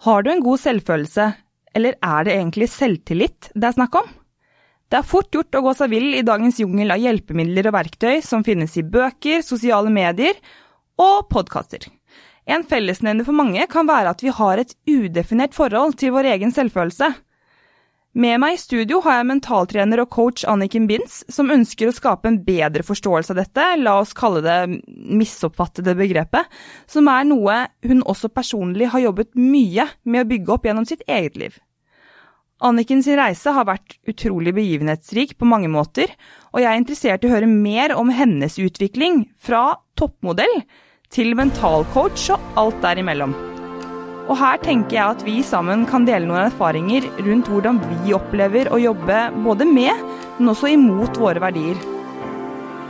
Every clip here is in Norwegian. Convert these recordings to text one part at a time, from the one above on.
Har du en god selvfølelse, eller er det egentlig selvtillit det er snakk om? Det er fort gjort å gå seg vill i dagens jungel av hjelpemidler og verktøy som finnes i bøker, sosiale medier og podkaster. En fellesnevner for mange kan være at vi har et udefinert forhold til vår egen selvfølelse. Med meg i studio har jeg mentaltrener og coach Anniken Binds, som ønsker å skape en bedre forståelse av dette, la oss kalle det misoppfattede begrepet, som er noe hun også personlig har jobbet mye med å bygge opp gjennom sitt eget liv. Anniken sin reise har vært utrolig begivenhetsrik på mange måter, og jeg er interessert i å høre mer om hennes utvikling fra toppmodell til mentalcoach og alt derimellom. Og her tenker jeg at vi sammen kan dele noen erfaringer rundt hvordan vi opplever å jobbe både med, men også imot våre verdier.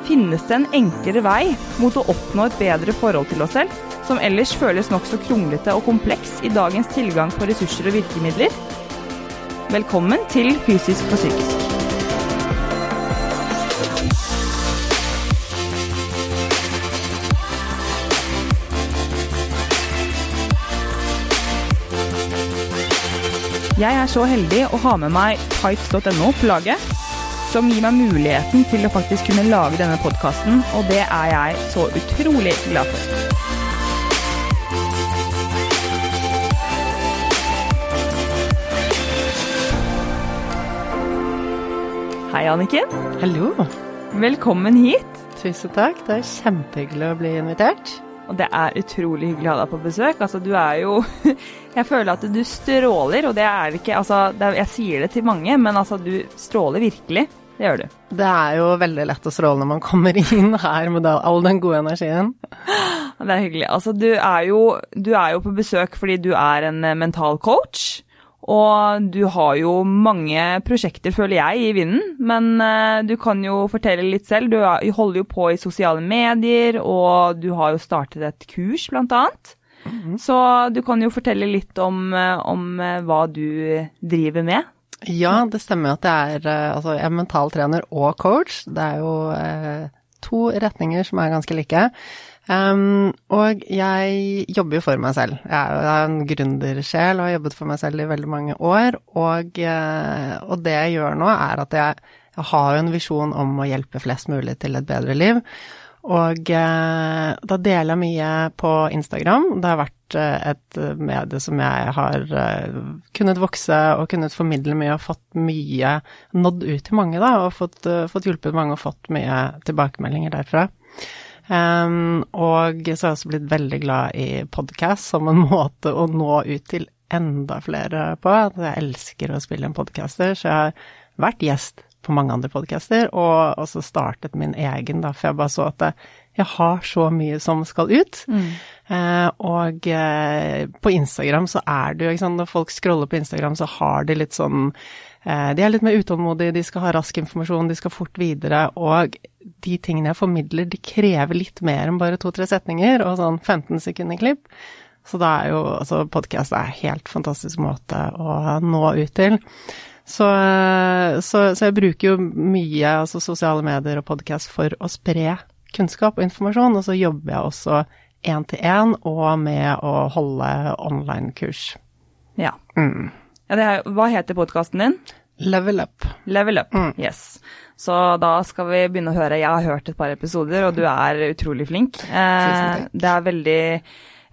Finnes det en enklere vei mot å oppnå et bedre forhold til oss selv, som ellers føles nokså kronglete og kompleks i dagens tilgang på ressurser og virkemidler? Velkommen til Fysisk og psykisk. Jeg er så heldig å ha med meg tights.no på laget, som gir meg muligheten til å faktisk kunne lage denne podkasten, og det er jeg så utrolig glad for. Hei, Anniken. Hallo. Velkommen hit. Tusen takk. Det er kjempehyggelig å bli invitert. Og det er utrolig hyggelig å ha deg på besøk. Altså, du er jo Jeg føler at du stråler, og det er ikke Altså, er, jeg sier det til mange, men altså, du stråler virkelig. Det gjør du. Det er jo veldig lett å stråle når man kommer inn her med all den gode energien. Det er hyggelig. Altså, du er jo, du er jo på besøk fordi du er en mental coach. Og du har jo mange prosjekter, føler jeg, i vinden. Men uh, du kan jo fortelle litt selv. Du holder jo på i sosiale medier, og du har jo startet et kurs, blant annet. Mm -hmm. Så du kan jo fortelle litt om, uh, om uh, hva du driver med. Ja, det stemmer at jeg er, altså, jeg er mentaltrener og coach. Det er jo to retninger som er ganske like. Um, og jeg jobber jo for meg selv. Jeg er en gründersjel og har jobbet for meg selv i veldig mange år. Og, uh, og det jeg gjør nå, er at jeg, jeg har en visjon om å hjelpe flest mulig til et bedre liv. Og uh, da deler jeg mye på Instagram. Det har vært uh, et medie som jeg har kunnet vokse og kunnet formidle mye og fått mye nådd ut til mange, da. Og fått, fått hjulpet mange og fått mye tilbakemeldinger derfra. Um, og så har jeg også blitt veldig glad i podkast som en måte å nå ut til enda flere på. Jeg elsker å spille en podcaster, så jeg har vært gjest på mange andre podcaster, og også startet min egen, da, for jeg bare så at jeg har så mye som skal ut. Mm. Uh, og uh, på Instagram så er det jo, ikke sant, når folk scroller på Instagram, så har de litt sånn De er litt mer utålmodige, de skal ha rask informasjon, de skal fort videre, og de tingene jeg formidler, de krever litt mer enn bare to-tre setninger og sånn 15 sekunder klipp. Så da er jo altså podkast en helt fantastisk måte å nå ut til. Så, så, så jeg bruker jo mye altså sosiale medier og podkast for å spre kunnskap og informasjon, og så jobber jeg også én til én og med å holde online-kurs. Ja. Mm. Ja er, hva heter podkasten din? Level Up. Level Up, mm. yes. Så da skal vi begynne å høre. Jeg har hørt et par episoder, og du er utrolig flink. Eh, det er veldig,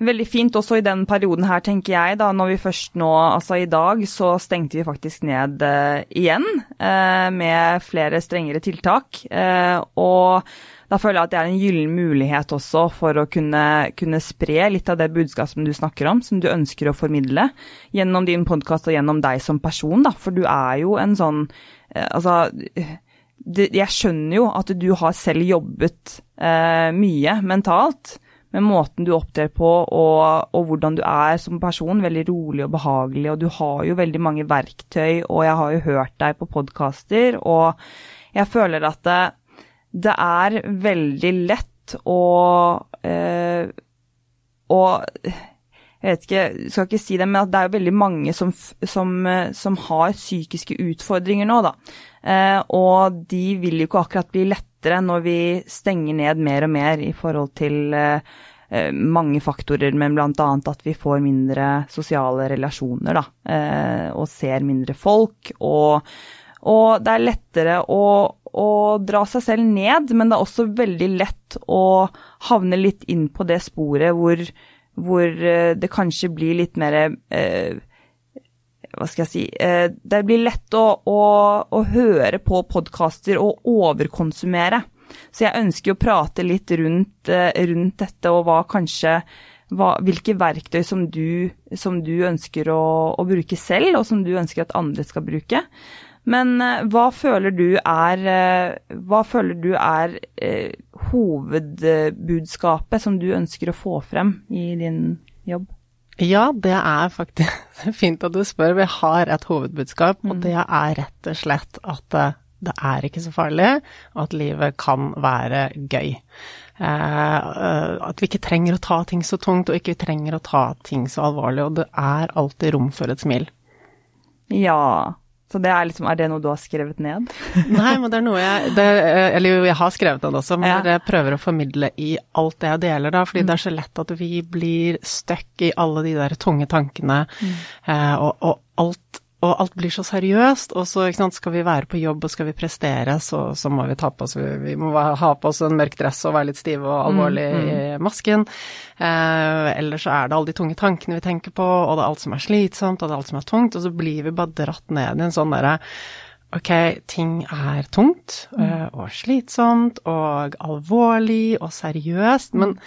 veldig fint også i den perioden her, tenker jeg. da, Når vi først nå, altså i dag, så stengte vi faktisk ned eh, igjen eh, med flere strengere tiltak. Eh, og da føler jeg at det er en gyllen mulighet også for å kunne, kunne spre litt av det budskapet du snakker om, som du ønsker å formidle gjennom din podkast og gjennom deg som person, da. For du er jo en sånn eh, Altså det, jeg skjønner jo at du har selv jobbet eh, mye mentalt med måten du opptrer på og, og, hvordan du er som person. Veldig rolig og behagelig, og du har jo veldig mange verktøy, og jeg har jo hørt deg på podkaster, og jeg føler at det, det er veldig lett å eh, å jeg vet ikke, skal ikke si det, men at det er veldig mange som, som, eh, som har psykiske utfordringer nå, da. Eh, og de vil jo ikke akkurat bli lettere når vi stenger ned mer og mer i forhold til eh, eh, mange faktorer, men bl.a. at vi får mindre sosiale relasjoner, da. Eh, og ser mindre folk. Og, og det er lettere å, å, dra seg selv ned, men det er også veldig lett å havne litt inn på det sporet hvor, hvor eh, det kanskje blir litt mer eh, hva skal jeg si eh, Det blir lett å, å, å høre på podkaster og overkonsumere. Så jeg ønsker å prate litt rundt, eh, rundt dette, og hva kanskje hva, hvilke verktøy som du, som du ønsker å, å, bruke selv, og som du ønsker at andre skal bruke. Men eh, hva føler du er, hva føler du er eh, hovedbudskapet som du ønsker å få frem i din jobb? Ja, det er faktisk fint at du spør. Vi har et hovedbudskap, og mm. det er rett og slett at eh, det er ikke så farlig, og at livet kan være gøy. Eh, eh, at vi ikke trenger å ta ting så tungt, og ikke vi trenger å ta ting så alvorlig. Og det er alltid rom for et smil. Ja, så det er liksom, er det noe du har skrevet ned? Nei, men det er noe jeg det, Eller jo, jeg har skrevet det også, men ja. jeg prøver å formidle i alt det jeg deler, da. Fordi mm. det er så lett at vi blir stuck i alle de der tunge tankene, mm. eh, og, og, alt og alt blir så seriøst, og så sant, skal vi være på jobb og skal vi prestere, så, så må vi ta på oss Vi må ha på oss en mørk dress og være litt stive og alvorlig mm, mm. i masken. Eh, eller så er det alle de tunge tankene vi tenker på, og det er alt som er slitsomt, og det er alt som er tungt, og så blir vi bare dratt ned i en sånn derre Ok, ting er tungt mm. og slitsomt og alvorlig og seriøst, men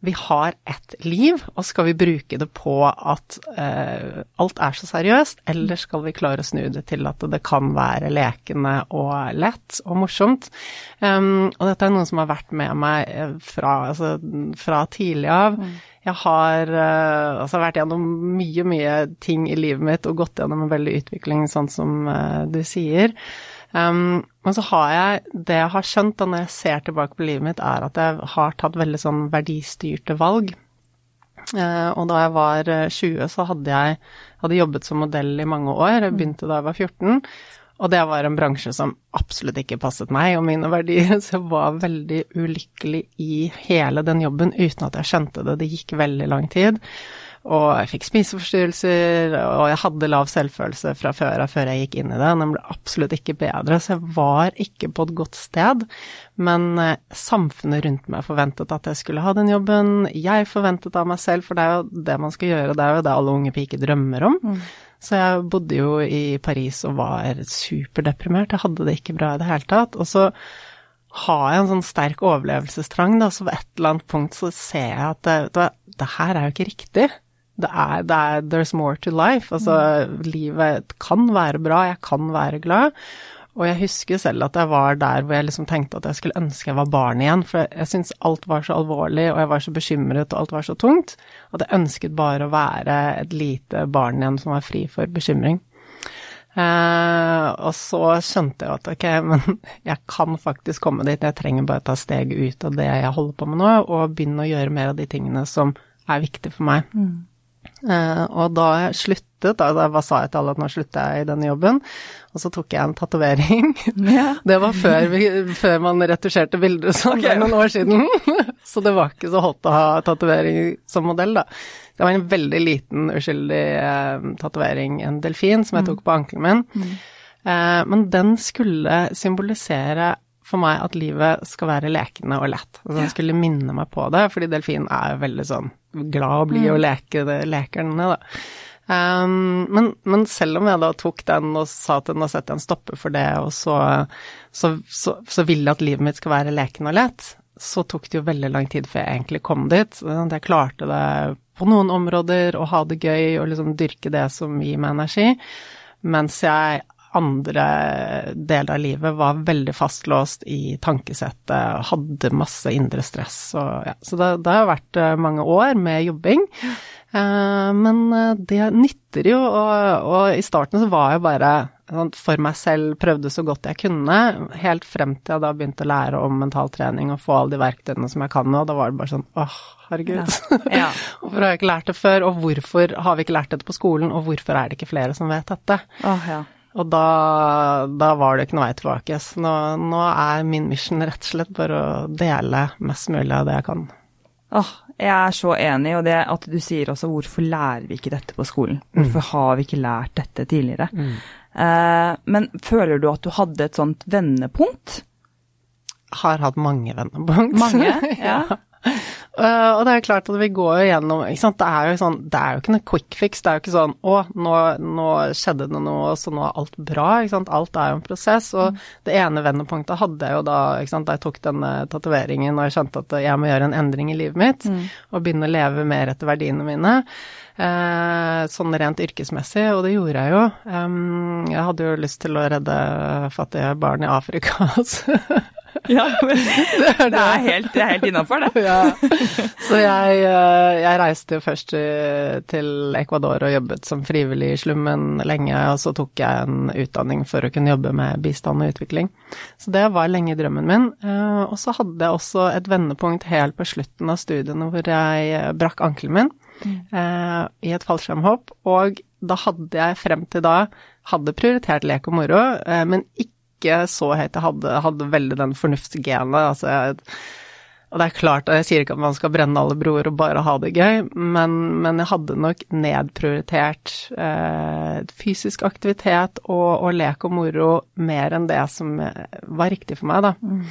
vi har ett liv, og skal vi bruke det på at uh, alt er så seriøst, eller skal vi klare å snu det til at det kan være lekende og lett og morsomt? Um, og dette er noe som har vært med meg eh, fra, altså, fra tidlig av. Mm. Jeg har uh, altså vært gjennom mye, mye ting i livet mitt og gått gjennom en veldig utvikling, sånn som uh, du sier. Um, men så har jeg Det jeg har skjønt da når jeg ser tilbake på livet mitt, er at jeg har tatt veldig sånn verdistyrte valg. Uh, og da jeg var 20, så hadde jeg hadde jobbet som modell i mange år. Jeg begynte da jeg var 14. Og det var en bransje som absolutt ikke passet meg og mine verdier, så jeg var veldig ulykkelig i hele den jobben uten at jeg skjønte det. Det gikk veldig lang tid. Og jeg fikk spiseforstyrrelser, og jeg hadde lav selvfølelse fra før av før jeg gikk inn i det. Den ble absolutt ikke bedre, så jeg var ikke på et godt sted. Men eh, samfunnet rundt meg forventet at jeg skulle ha den jobben. Jeg forventet av meg selv, for det er jo det man skal gjøre, det er jo det alle unge piker drømmer om. Mm. Så jeg bodde jo i Paris og var superdeprimert. Jeg hadde det ikke bra i det hele tatt. Og så har jeg en sånn sterk overlevelsestrang, da, så ved et eller annet punkt så ser jeg at det, det, det her er jo ikke riktig det er, det er There's more to life. Altså, mm. livet kan være bra, jeg kan være glad. Og jeg husker selv at jeg var der hvor jeg liksom tenkte at jeg skulle ønske jeg var barn igjen, for jeg syntes alt var så alvorlig, og jeg var så bekymret, og alt var så tungt, at jeg ønsket bare å være et lite barn igjen som var fri for bekymring. Eh, og så skjønte jeg at ok, men jeg kan faktisk komme dit, jeg trenger bare ta steget ut av det jeg holder på med nå, og begynne å gjøre mer av de tingene som er viktige for meg. Mm. Uh, og da jeg sluttet, da, da sa jeg til alle at nå slutter jeg i denne jobben, og så tok jeg en tatovering. Ja. Det var før, vi, før, man retusjerte bilder og sånn, okay. noen år siden. så det var ikke så hot å ha tatovering som modell, da. Det var en veldig liten, uskyldig uh, tatovering, en delfin, som jeg mm. tok på ankelen min. Mm. Uh, men den skulle symbolisere for meg at livet skal være lekende og lett. Altså, han skulle minne meg på det, fordi delfin er jo veldig sånn glad og blid mm. og leke, det, lekerne, da. Um, men, men, selv om jeg da tok den og sa til den setter sette en stopper for det, og så, så, så, så ville jeg at livet mitt skal være lekende og lett, så tok det jo veldig lang tid før jeg egentlig kom dit. Jeg klarte det på noen områder å ha det gøy og liksom dyrke det som gir meg energi, mens jeg andre deler av livet var veldig fastlåst i tankesettet, hadde masse indre stress og ja. Så det, det har vært eh, mange år med jobbing. Eh, men eh, det nytter jo, og, og, i starten så var jeg bare sånn, for meg selv, prøvde så godt jeg kunne, helt frem til jeg da begynte å lære om mentaltrening og få alle de verktøyene som jeg kan nå. Da var det bare sånn åh, herregud. Ja. Ja. hvorfor har jeg ikke lært det før, og hvorfor har vi ikke lært dette på skolen, og hvorfor er det ikke flere som vet dette? Åh, ja. Og da, da, var det ikke noe vei tilbake. Så nå, nå, er min mission rett og slett bare å dele mest mulig av det jeg kan. Åh, jeg er så enig, og det at du sier også hvorfor lærer vi ikke dette på skolen? Hvorfor har vi ikke lært dette tidligere? Eh, men føler du at du hadde et sånt vendepunkt? Har hatt mange vendepunkt. Mange? ja. Ja. Uh, og det er klart at vi går jo gjennom ikke sant? Det er jo sånn, det er jo ikke noe quick fix. Det er jo ikke sånn å, nå, nå skjedde det noe, så nå er alt bra. ikke sant? Alt er jo en prosess. Og mm. det ene vendepunktet hadde jeg jo da ikke sant? da jeg tok denne tatoveringen og jeg skjønte at jeg må gjøre en endring i livet mitt mm. og begynne å leve mer etter verdiene mine. Uh, sånn rent yrkesmessig, og det gjorde jeg jo. Um, jeg hadde jo lyst til å redde fattige barn i Afrika. Ja, det er, det er helt, helt innafor, det. Ja. Så jeg, eh, jeg, reiste jo først til Ecuador og jobbet som frivillig i slummen lenge, og så tok jeg en utdanning for å kunne jobbe med bistand og utvikling. Så det var lenge drømmen min. Eh, og så hadde jeg også et vendepunkt helt på slutten av studiene hvor jeg brakk ankelen min mm. Eh, i et fallskjermhopp, og da hadde jeg frem til da hadde prioritert lek og moro, men ikke ikke så høyt. Jeg hadde, hadde veldig den fornuftsgenet. Altså jeg, og det er klart, jeg sier ikke at man skal brenne alle broer og bare ha det gøy, men, men jeg hadde nok nedprioritert eh, fysisk aktivitet og, og, lek og moro mer enn det som var riktig for meg, da. Mm.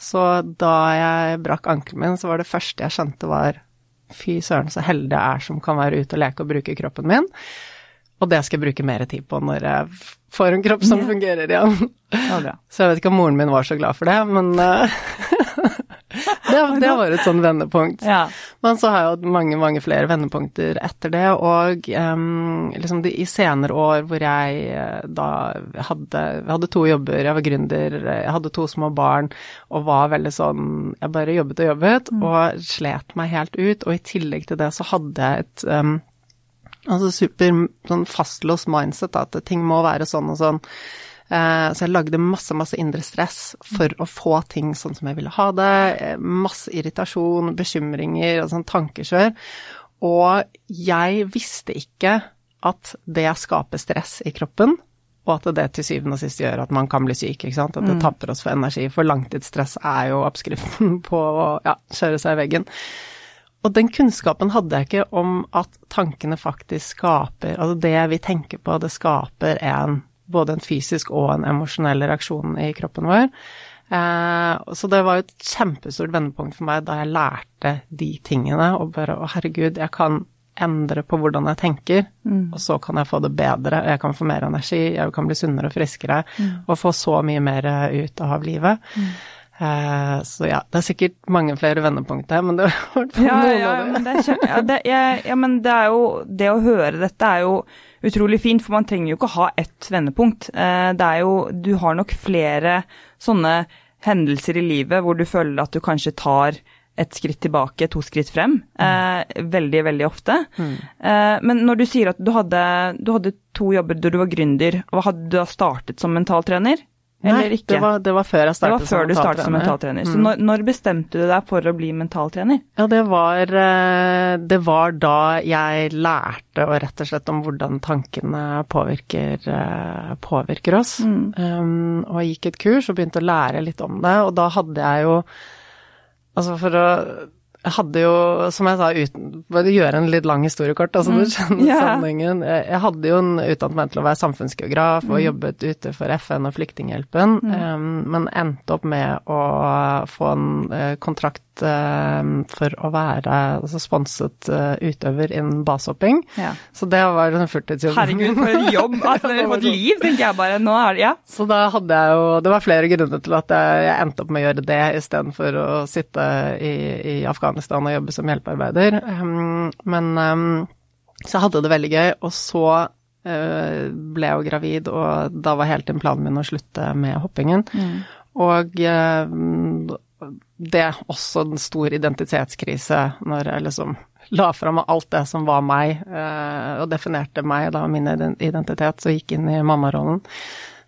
Så da jeg brakk ankelen min, så var det første jeg skjønte var fy søren, så heldig jeg er som kan være ute og leke og bruke kroppen min. Og det skal jeg bruke mer tid på når jeg får en kropp som fungerer igjen. Ja, så jeg vet ikke om moren min var så glad for det, men uh, det, det, var et sånn vendepunkt. Ja. Men så har jeg hatt mange, mange flere vendepunkter etter det, og um, liksom de, i senere år hvor jeg uh, da hadde, hadde to jobber, jeg var gründer, jeg hadde to små barn og var veldig sånn Jeg bare jobbet og jobbet mm. og slet meg helt ut, og i tillegg til det så hadde jeg et um, Altså super sånn fastlåst mindset, at ting må være sånn og sånn. Eh, så jeg lagde masse, masse indre stress for å få ting sånn som jeg ville ha det. Eh, masse irritasjon, bekymringer og sånn tankekjør. Og jeg visste ikke at det skaper stress i kroppen, og at det til syvende og sist gjør at man kan bli syk, ikke sant. At det mm. tapper oss for energi. For langtidsstress er jo oppskriften på å ja, kjøre seg i veggen. Og den kunnskapen hadde jeg ikke om at tankene faktisk skaper Altså det vi tenker på, det skaper en, både en fysisk og en emosjonell reaksjon i kroppen vår. Eh, så det var et kjempestort vendepunkt for meg da jeg lærte de tingene, og bare å herregud, jeg kan endre på hvordan jeg tenker, mm. og så kan jeg få det bedre, og jeg kan få mer energi, jeg kan bli sunnere og friskere, mm. og få så mye mer ut av livet. Mm. Uh, så ja, det er sikkert mange flere vendepunkter, men det var ja, noen ja, av dem. Ja, det, ja, men det er jo Det å høre dette er jo utrolig fint, for man trenger jo ikke ha ett vendepunkt. Uh, det er jo Du har nok flere sånne hendelser i livet hvor du føler at du kanskje tar et skritt tilbake, to skritt frem. Eh, veldig, veldig ofte. Mm. men når du sier at du hadde, du hadde to jobber da du var gründer, og hadde du da startet som mentaltrener? Eller Nei, ikke? Det var, det var, før jeg startet som mentaltrener. Før du startet som mentaltrener. Mm. Så når, når, bestemte du deg for å bli mentaltrener? Ja, det var, eh, det var da jeg lærte og rett og slett om hvordan tankene påvirker, eh, påvirker oss. Mm. Um, og jeg gikk et kurs og begynte å lære litt om det, og da hadde jeg jo Altså for å jeg hadde jo, som jeg sa, uten Bare gjøre en litt lang historiekort, altså mm. du skjønner yeah. sammenhengen. Jeg hadde jo en utdannet meg til å være samfunnsgeograf og mm. jobbet ute for FN og Flyktninghjelpen, mm. um, men endte opp med å få en uh, kontrakt for å være altså, sponset uh, utøver innen basehopping. Ja. Så det var en fulltidsjobb. Herregud, for en jobb! Altså, for et liv, tenker jeg bare. Nå er det Ja. Så da hadde jeg jo Det var flere grunner til at jeg, jeg endte opp med å gjøre det istedenfor å sitte i, i, Afghanistan og jobbe som hjelpearbeider. Um, men um, så jeg hadde det veldig gøy, og så uh, ble jeg jo gravid, og da var hele tiden planen min å slutte med hoppingen. Mm. Og uh, det er også en stor identitetskrise når jeg liksom la fram alt det som var meg, eh, og definerte meg, da, min identitet, så gikk inn i mammarollen.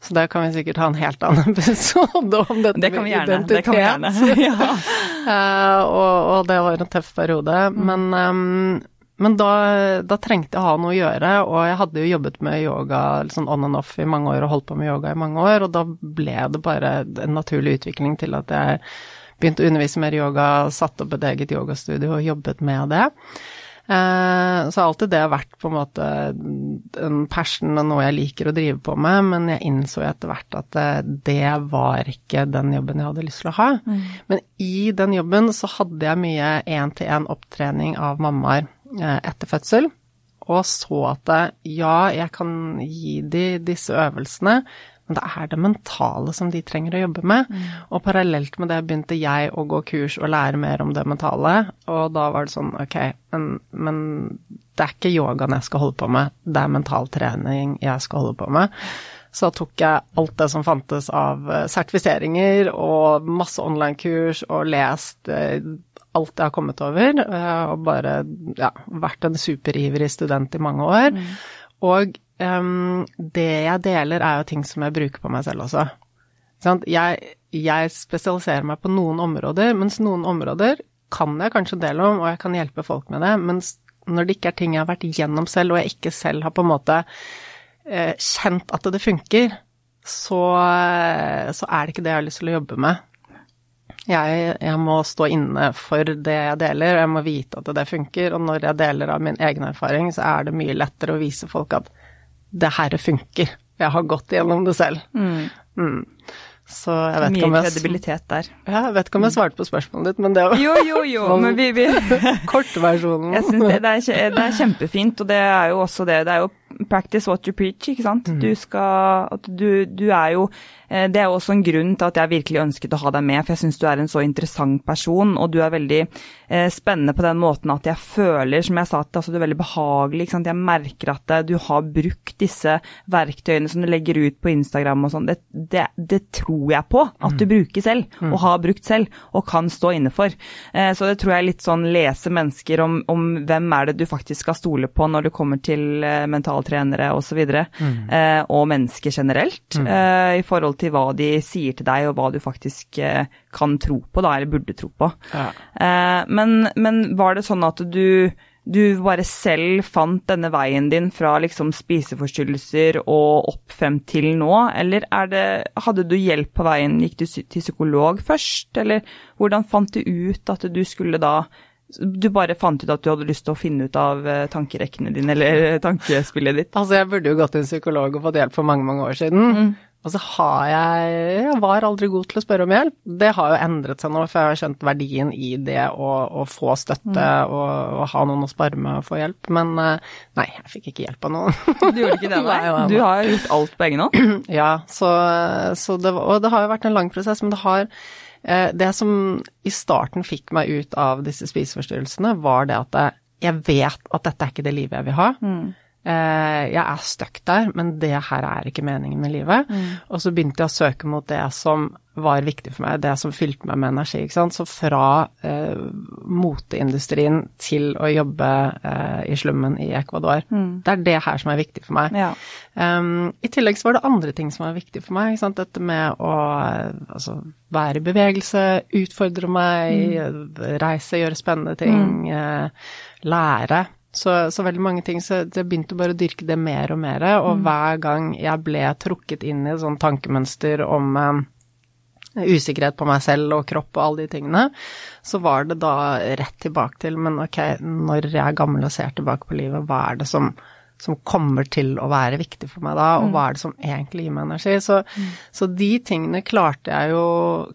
Så det kan vi sikkert ha en helt annen episode om dette det med gjerne, identitet. Det kan vi gjerne. ja. uh, og, og, det var en tøff periode. Mm. Men, um, men da, da, trengte jeg ha noe å gjøre, og jeg hadde jo jobbet med yoga liksom on and off i mange år og holdt på med yoga i mange år, og da ble det bare en naturlig utvikling til at jeg begynte å undervise mer yoga, satte opp et eget yogastudio og jobbet med det. Eh, så alltid det har vært på en måte en passion og noe jeg liker å drive på med, men jeg innså etter hvert at det, det var ikke den jobben jeg hadde lyst til å ha. Mm. Men i den jobben så hadde jeg mye én-til-én opptrening av mammaer eh, etter fødsel, og så at ja, jeg kan gi de disse øvelsene, men det er det mentale som de trenger å jobbe med. Mm. Og parallelt med det begynte jeg å gå kurs og lære mer om det mentale, og da var det sånn ok, men, men det er ikke yogaen jeg skal holde på med, det er mental trening jeg skal holde på med. Så tok jeg alt det som fantes av eh, sertifiseringer og masse online-kurs og lest eh, alt jeg har kommet over, eh, og bare ja, vært en superivrig student i mange år. Mm. Og um, det jeg deler, er jo ting som jeg bruker på meg selv også. Jeg, jeg, spesialiserer meg på noen områder, mens noen områder kan jeg kanskje dele om, og jeg kan hjelpe folk med det. Mens når det ikke er ting jeg har vært igjennom selv, og jeg ikke selv har på en måte eh, kjent at det funker, så, så, er det ikke det jeg har lyst til å jobbe med. Jeg, jeg, må stå inne for det jeg deler, og jeg må vite at det funker. Og når jeg deler av min egen erfaring, så er det mye lettere å vise folk at det her funker. Jeg har gått gjennom det selv. Mm. Mm. Så jeg vet Mye kredibilitet der. Ja, jeg vet ikke om jeg svarte på spørsmålet ditt, men det var Jo, jo, jo, men vi, vi... Kortversjonen. Jeg syns det, det, det, er kjempefint, og det er jo også det. Det er jo practice what you preach, ikke sant. Mm. Du skal At du, du er jo Eh, det er også en grunn til at jeg virkelig ønsket å ha deg med, for jeg syns du er en så interessant person, og du er veldig eh, spennende på den måten at jeg føler, som jeg sa, at altså, du er veldig behagelig. ikke sant? Jeg merker at eh, du har brukt disse verktøyene som du legger ut på Instagram og sånn. Det, det, det, tror jeg på at du mm. bruker selv, mm. og har brukt selv, og kan stå inne for. Eh, så det tror jeg er litt sånn lese mennesker om, om, hvem er det du faktisk skal stole på når det kommer til eh, mentaltrenere osv., mm. eh, og mennesker generelt, mm. eh, i forhold til til hva de sier til deg, og hva du faktisk eh, kan tro på, da, eller burde tro på. Ja. Eh, men, men, var det sånn at du, du bare selv fant denne veien din fra liksom spiseforstyrrelser og opp frem til nå, eller det, hadde du hjelp på veien, gikk du til psykolog først, eller hvordan fant du ut at du skulle da du bare fant ut at du hadde lyst til å finne ut av eh, tankerekkene dine, eller tankespillet ditt? Altså, jeg burde jo gått til en psykolog og fått hjelp for mange, mange år siden. Mm. Og så har jeg Jeg var aldri god til å spørre om hjelp. Det har jo endret seg nå, for jeg har skjønt verdien i det å, å få støtte mm. og, og, ha noen å spare med og få hjelp. Men eh, nei, jeg fikk ikke hjelp av noen. Du gjorde ikke det, nei? Du har gjort alt på egen hånd? Ja, så, så det, og det har jo vært en lang prosess, men det har eh, Det som i starten fikk meg ut av disse spiseforstyrrelsene, var det at jeg vet at dette er ikke det livet jeg vil ha. Mm. Eh, jeg er stuck der, men det her er ikke meningen med livet. Mm. Og så begynte jeg å søke mot det som var viktig for meg, det som fylte meg med energi. ikke sant? Så fra eh, moteindustrien til å jobbe eh, i slummen i Ecuador. Mm. Det er det her som er viktig for meg. Ja. Um, I tillegg så var det andre ting som var viktig for meg. ikke sant? Dette med å altså, være i bevegelse, utfordre meg, mm. reise, gjøre spennende ting, mm. eh, lære. Så, så, veldig mange ting, så jeg begynte bare å dyrke det mer og mer. Og mm. hver gang jeg ble trukket inn i et sånt tankemønster om eh, usikkerhet på meg selv og kropp og alle de tingene, så var det da rett tilbake til Men ok, når jeg er gammel og ser tilbake på livet, hva er det som, som kommer til å være viktig for meg da, og mm. hva er det som egentlig gir meg energi? Så, mm. så de tingene klarte jeg jo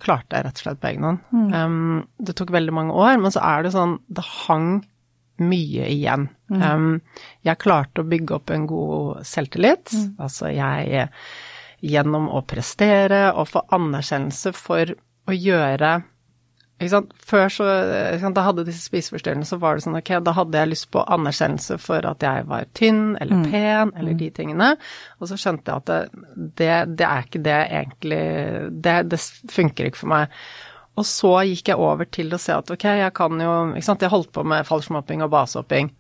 klarte jeg rett og slett på egen hånd. Mm. Um, det tok veldig mange år, men så er det sånn Det hang mye igjen. Mm. Um, jeg klarte å bygge opp en god selvtillit. Mm. Altså jeg Gjennom å prestere og få anerkjennelse for å gjøre ikke sant? Før så sant, Da hadde disse spiseforstyrrelsene, så var det sånn ok, da hadde jeg lyst på anerkjennelse for at jeg var tynn eller mm. pen eller mm. de tingene. Og så skjønte jeg at det, det, det er ikke det egentlig det, det funker ikke for meg. Og så gikk jeg over til å se at ok, jeg kan jo Ikke sant, jeg holdt på med fallskjermhopping og basehopping.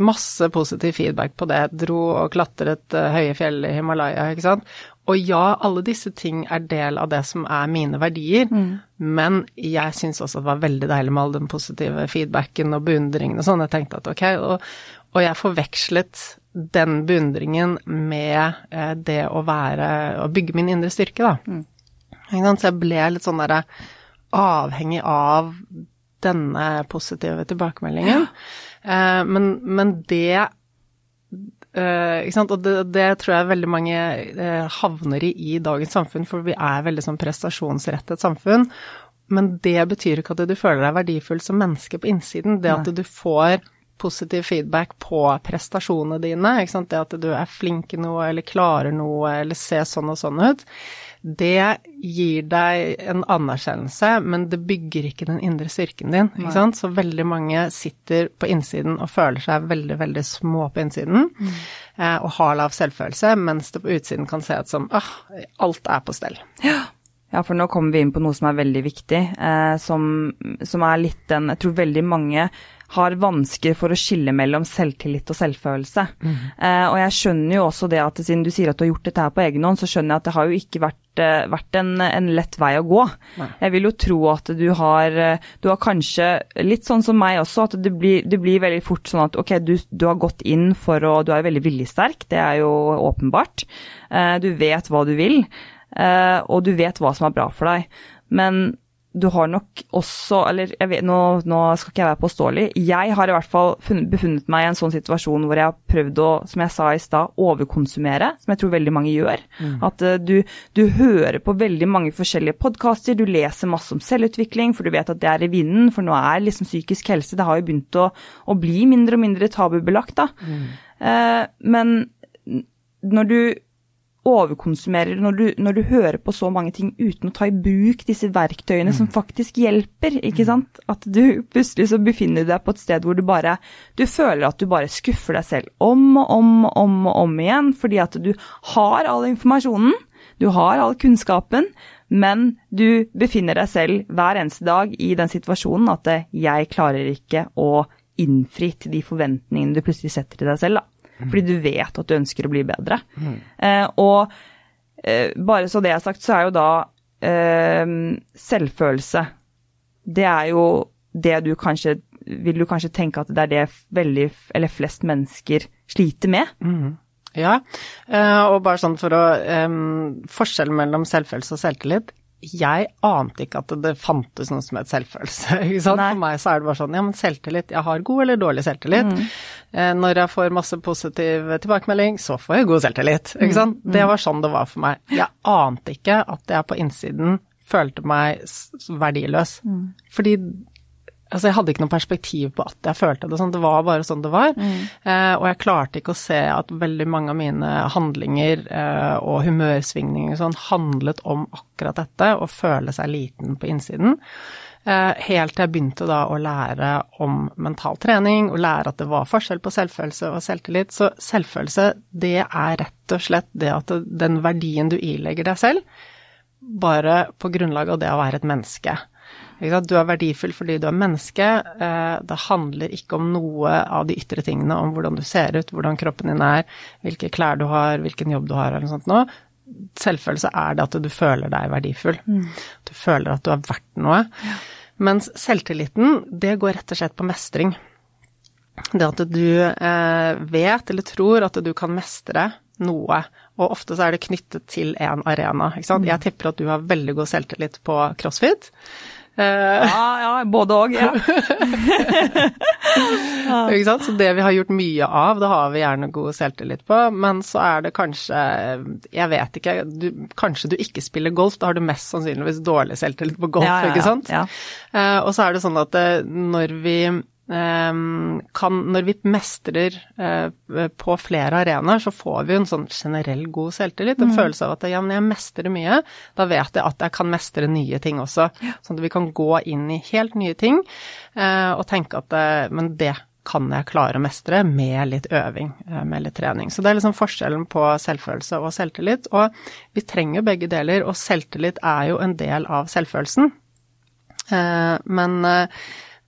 Masse positiv feedback på det. Dro og klatret uh, høye fjell i Himalaya, ikke sant. Og ja, alle disse ting er del av det som er mine verdier, mm. men jeg syns også det var veldig deilig med all den positive feedbacken og beundringen og sånn. Jeg tenkte at ok, og, og jeg forvekslet den beundringen med eh, det å være Å bygge min indre styrke, da. Mm. Så jeg ble litt sånn derre avhengig av denne positive tilbakemeldingen. Ja. Men, men, det ikke sant? Og det, det, tror jeg veldig mange havner i i dagens samfunn, for vi er veldig sånn prestasjonsrettet samfunn. Men det betyr ikke at du føler deg verdifull som menneske på innsiden. Det at du får positiv feedback på prestasjonene dine, det at du er flink i noe eller klarer noe eller ser sånn og sånn ut, det gir deg en anerkjennelse, men det bygger ikke den indre styrken din. ikke sant? Så veldig mange sitter på innsiden og føler seg veldig, veldig små på innsiden, mm. eh, og har lav selvfølelse, mens det på utsiden kan se ut som ah, alt er på stell. Ja. Ja, for nå kommer vi inn på noe som er veldig viktig, eh, som, som, er litt den Jeg tror veldig mange har vansker for å skille mellom selvtillit og selvfølelse. Mm. Eh, og jeg skjønner jo også det at siden du sier at du har gjort dette her på egen hånd, så skjønner jeg at det har jo ikke vært, eh, vært en, en, lett vei å gå. Nei. Jeg vil jo tro at du har, eh, du har kanskje, litt sånn som meg også, at det blir, det blir veldig fort sånn at ok, du, du, har gått inn for å Du er jo veldig viljesterk, det er jo åpenbart. Eh, du vet hva du vil. Uh, og du vet hva som er bra for deg. Men du har nok også Eller vet, nå, nå, skal ikke jeg være påståelig. Jeg har i hvert fall funnet, befunnet meg i en sånn situasjon hvor jeg har prøvd å, som jeg sa i stad, overkonsumere, som jeg tror veldig mange gjør. Mm. At uh, du, du, hører på veldig mange forskjellige podkaster, du leser masse om selvutvikling, for du vet at det er i vinden, for nå er liksom psykisk helse Det har jo begynt å, å bli mindre og mindre tabubelagt, da. Mm. Uh, men når du overkonsumerer når du, når du, hører på så mange ting uten å ta i bruk disse verktøyene mm. som faktisk hjelper, ikke sant. At du plutselig så befinner deg på et sted hvor du bare Du føler at du bare skuffer deg selv om og om og om og om igjen, fordi at du har all informasjonen, du har all kunnskapen, men du befinner deg selv hver eneste dag i den situasjonen at jeg klarer ikke å innfri til de forventningene du plutselig setter til deg selv, da. Fordi du vet at du ønsker å bli bedre. Mm. Eh, og eh, bare så det er sagt, så er jo da eh, selvfølelse Det er jo det du kanskje Vil du kanskje tenke at det er det veldig, eller flest mennesker sliter med? Mm. Ja, eh, og bare sånn for å um, Forskjellen mellom selvfølelse og selvtillit jeg ante ikke at det fantes noe som het selvfølelse. For meg så er det bare sånn ja, men selvtillit, jeg har god eller dårlig selvtillit. Mm. Eh, når jeg får masse positiv tilbakemelding, så får jeg god selvtillit. Ikke sant. Mm. Det var sånn det var for meg. Jeg ante ikke at jeg på innsiden følte meg verdiløs. Mm. Fordi Altså, jeg hadde ikke noe perspektiv på at jeg følte det sånn, det var bare sånn det var. Mm. Eh, og jeg klarte ikke å se at veldig mange av mine handlinger eh, og humørsvingninger sånn handlet om akkurat dette, å føle seg liten på innsiden. Eh, helt til jeg begynte da å lære om mental trening, og lære at det var forskjell på selvfølelse og selvtillit. Så selvfølelse, det er rett og slett det at den verdien du ilegger deg selv, bare på grunnlag av det å være et menneske. Du er verdifull fordi du er menneske. Eh, det handler ikke om noe av de ytre tingene, om hvordan du ser ut, hvordan kroppen din er, hvilke klær du har, hvilken jobb du har, eller noe sånt noe. Selvfølelse er det at du føler deg verdifull. Mm. Du føler at du er verdt noe. Ja. Mens selvtilliten, det går rett og slett på mestring. Det at du eh, vet eller tror at du kan mestre noe. Og ofte så er det knyttet til en arena. Ikke sant? Mm. Jeg tipper at du har veldig god selvtillit på crossfit. Uh, ja, ja, både òg. Ja. Ikke sant? Så det vi har gjort mye av, det har vi gjerne god selvtillit på. Men så er det kanskje, jeg vet ikke, du, kanskje du ikke spiller golf. Da har du mest sannsynligvis dårlig selvtillit på golf, ja, ikke sant. Uh, og så er det sånn at eh, når vi kan, når vi mestrer eh, på flere arenaer, så får vi en sånn generell god selvtillit. En mm. følelse av at ja, men jeg mestrer mye, da vet jeg at jeg kan mestre nye ting også. Sånn at vi kan gå inn i helt nye ting eh, og tenke at eh, men det kan jeg klare å mestre med litt øving, med litt trening. Så det er liksom forskjellen på selvfølelse og selvtillit. Og vi trenger begge deler, og selvtillit er jo en del av selvfølelsen. Men,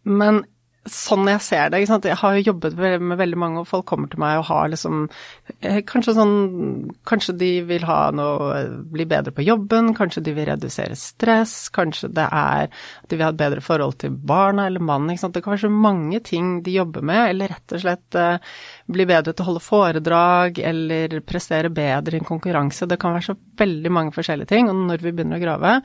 men sånn jeg ser det. Jeg har jo jobbet med veldig mange, og folk kommer til meg og har liksom eh, Kanskje sånn Kanskje de vil ha noe Bli bedre på jobben, kanskje de vil redusere stress, kanskje det er de vil ha et bedre forhold til barna eller mannen. Det kan være så mange ting de jobber med, eller rett og slett eh, bli bedre til å holde foredrag, eller prestere bedre i en konkurranse. Det kan være så veldig mange forskjellige ting, og når vi begynner å grave,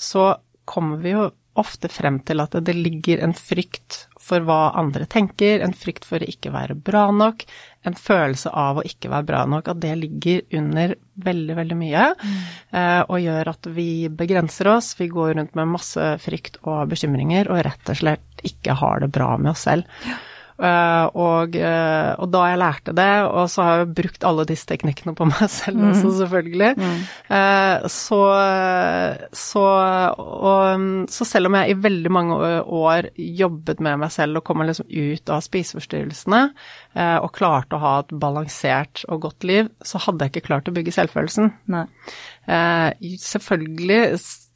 så kommer vi jo ofte frem til at det ligger en frykt for hva andre tenker, en frykt for å ikke være bra nok, en følelse av å ikke være bra nok, at det ligger under veldig, veldig mye, mm. eh, og gjør at vi begrenser oss, vi går rundt med masse frykt og bekymringer, og rett og slett ikke har det bra med oss selv. Ja. Uh, og, uh, og, da jeg lærte det, og så har jeg brukt alle disse teknikkene på meg selv mm. også, selvfølgelig, mm. uh, så, så, og, så selv om jeg i veldig mange år jobbet med meg selv og kom liksom ut av spiseforstyrrelsene, og klarte å ha et balansert og godt liv, så hadde jeg ikke klart å bygge selvfølelsen. selvfølgelig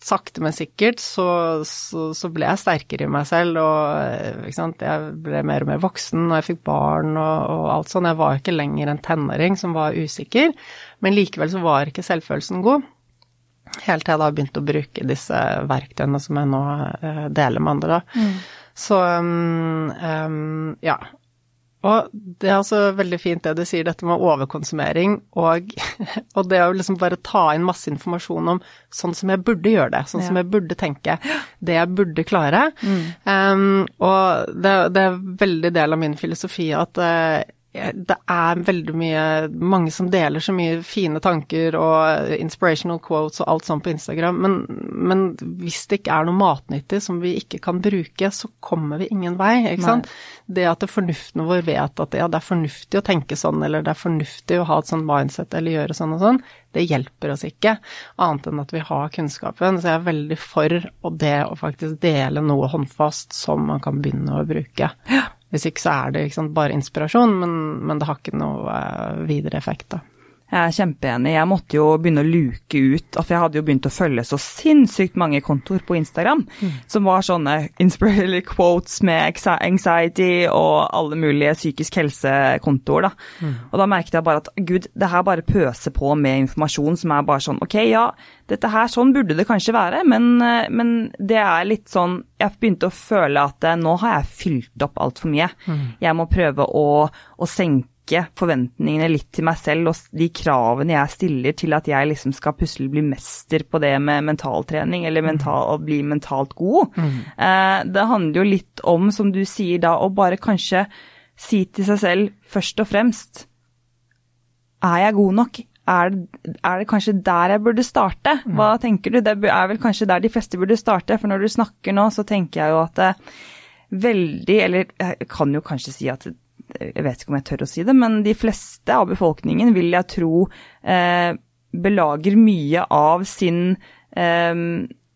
sakte, men sikkert så, så, så, ble jeg sterkere i meg selv, og jeg ble mer og mer voksen, og jeg fikk barn og, og, alt sånn. Jeg var ikke lenger en tenåring som var usikker, men likevel så var ikke selvfølelsen god. Helt til jeg da begynte å bruke disse verktøyene som jeg nå uh, deler med andre, da. Mm. Så um, um, ja, og det er altså veldig fint det du sier, dette med overkonsumering og, og det å liksom bare ta inn masse informasjon om sånn som jeg burde gjøre det, sånn ja. som jeg burde tenke, det jeg burde klare. Mm. Um, og det, det, er veldig del av min filosofi at uh, det er veldig mye Mange som deler så mye fine tanker og inspirational quotes og alt sånt på Instagram, men, men hvis det ikke er noe matnyttig som vi ikke kan bruke, så kommer vi ingen vei, ikke sant. Det at det fornuften vår vet at ja, det er fornuftig å tenke sånn, eller det er fornuftig å ha et sånn mindset eller gjøre sånn og sånn, det hjelper oss ikke, annet enn at vi har kunnskapen. Så jeg er veldig for det å faktisk dele noe håndfast som man kan begynne å bruke. Ja. Hvis ikke så er det sant, bare inspirasjon, men, men, det har ikke noe uh, videre effekt, da. Jeg er kjempeenig. Jeg måtte jo begynne å luke ut, for jeg hadde jo begynt å følge så sinnssykt mange kontoer på Instagram mm. som var sånne inspirational quotes med anxiety og alle mulige psykisk helse-kontoer, da. Mm. Og da merket jeg bare at gud, det her bare pøser på med informasjon som er bare sånn ok, ja, dette her, sånn burde det kanskje være, men, men det er litt sånn Jeg begynte å føle at eh, nå har jeg fylt opp altfor mye. Mm. Jeg må prøve å, å senke forventningene litt til meg selv og de kravene jeg stiller til at jeg liksom skal plutselig bli mester på det med mentaltrening, eller mental, å bli mentalt god. Mm. Eh, det handler jo litt om, som du sier da, å bare kanskje si til seg selv først og fremst Er jeg god nok? Er, er, det kanskje der jeg burde starte? Hva mm. tenker du? Det er vel kanskje der de fleste burde starte, for når du snakker nå, så tenker jeg jo at det veldig, eller jeg kan jo kanskje si at jeg vet ikke om jeg tør å si det, men de fleste av befolkningen vil jeg tro eh, belager mye av sin, eh,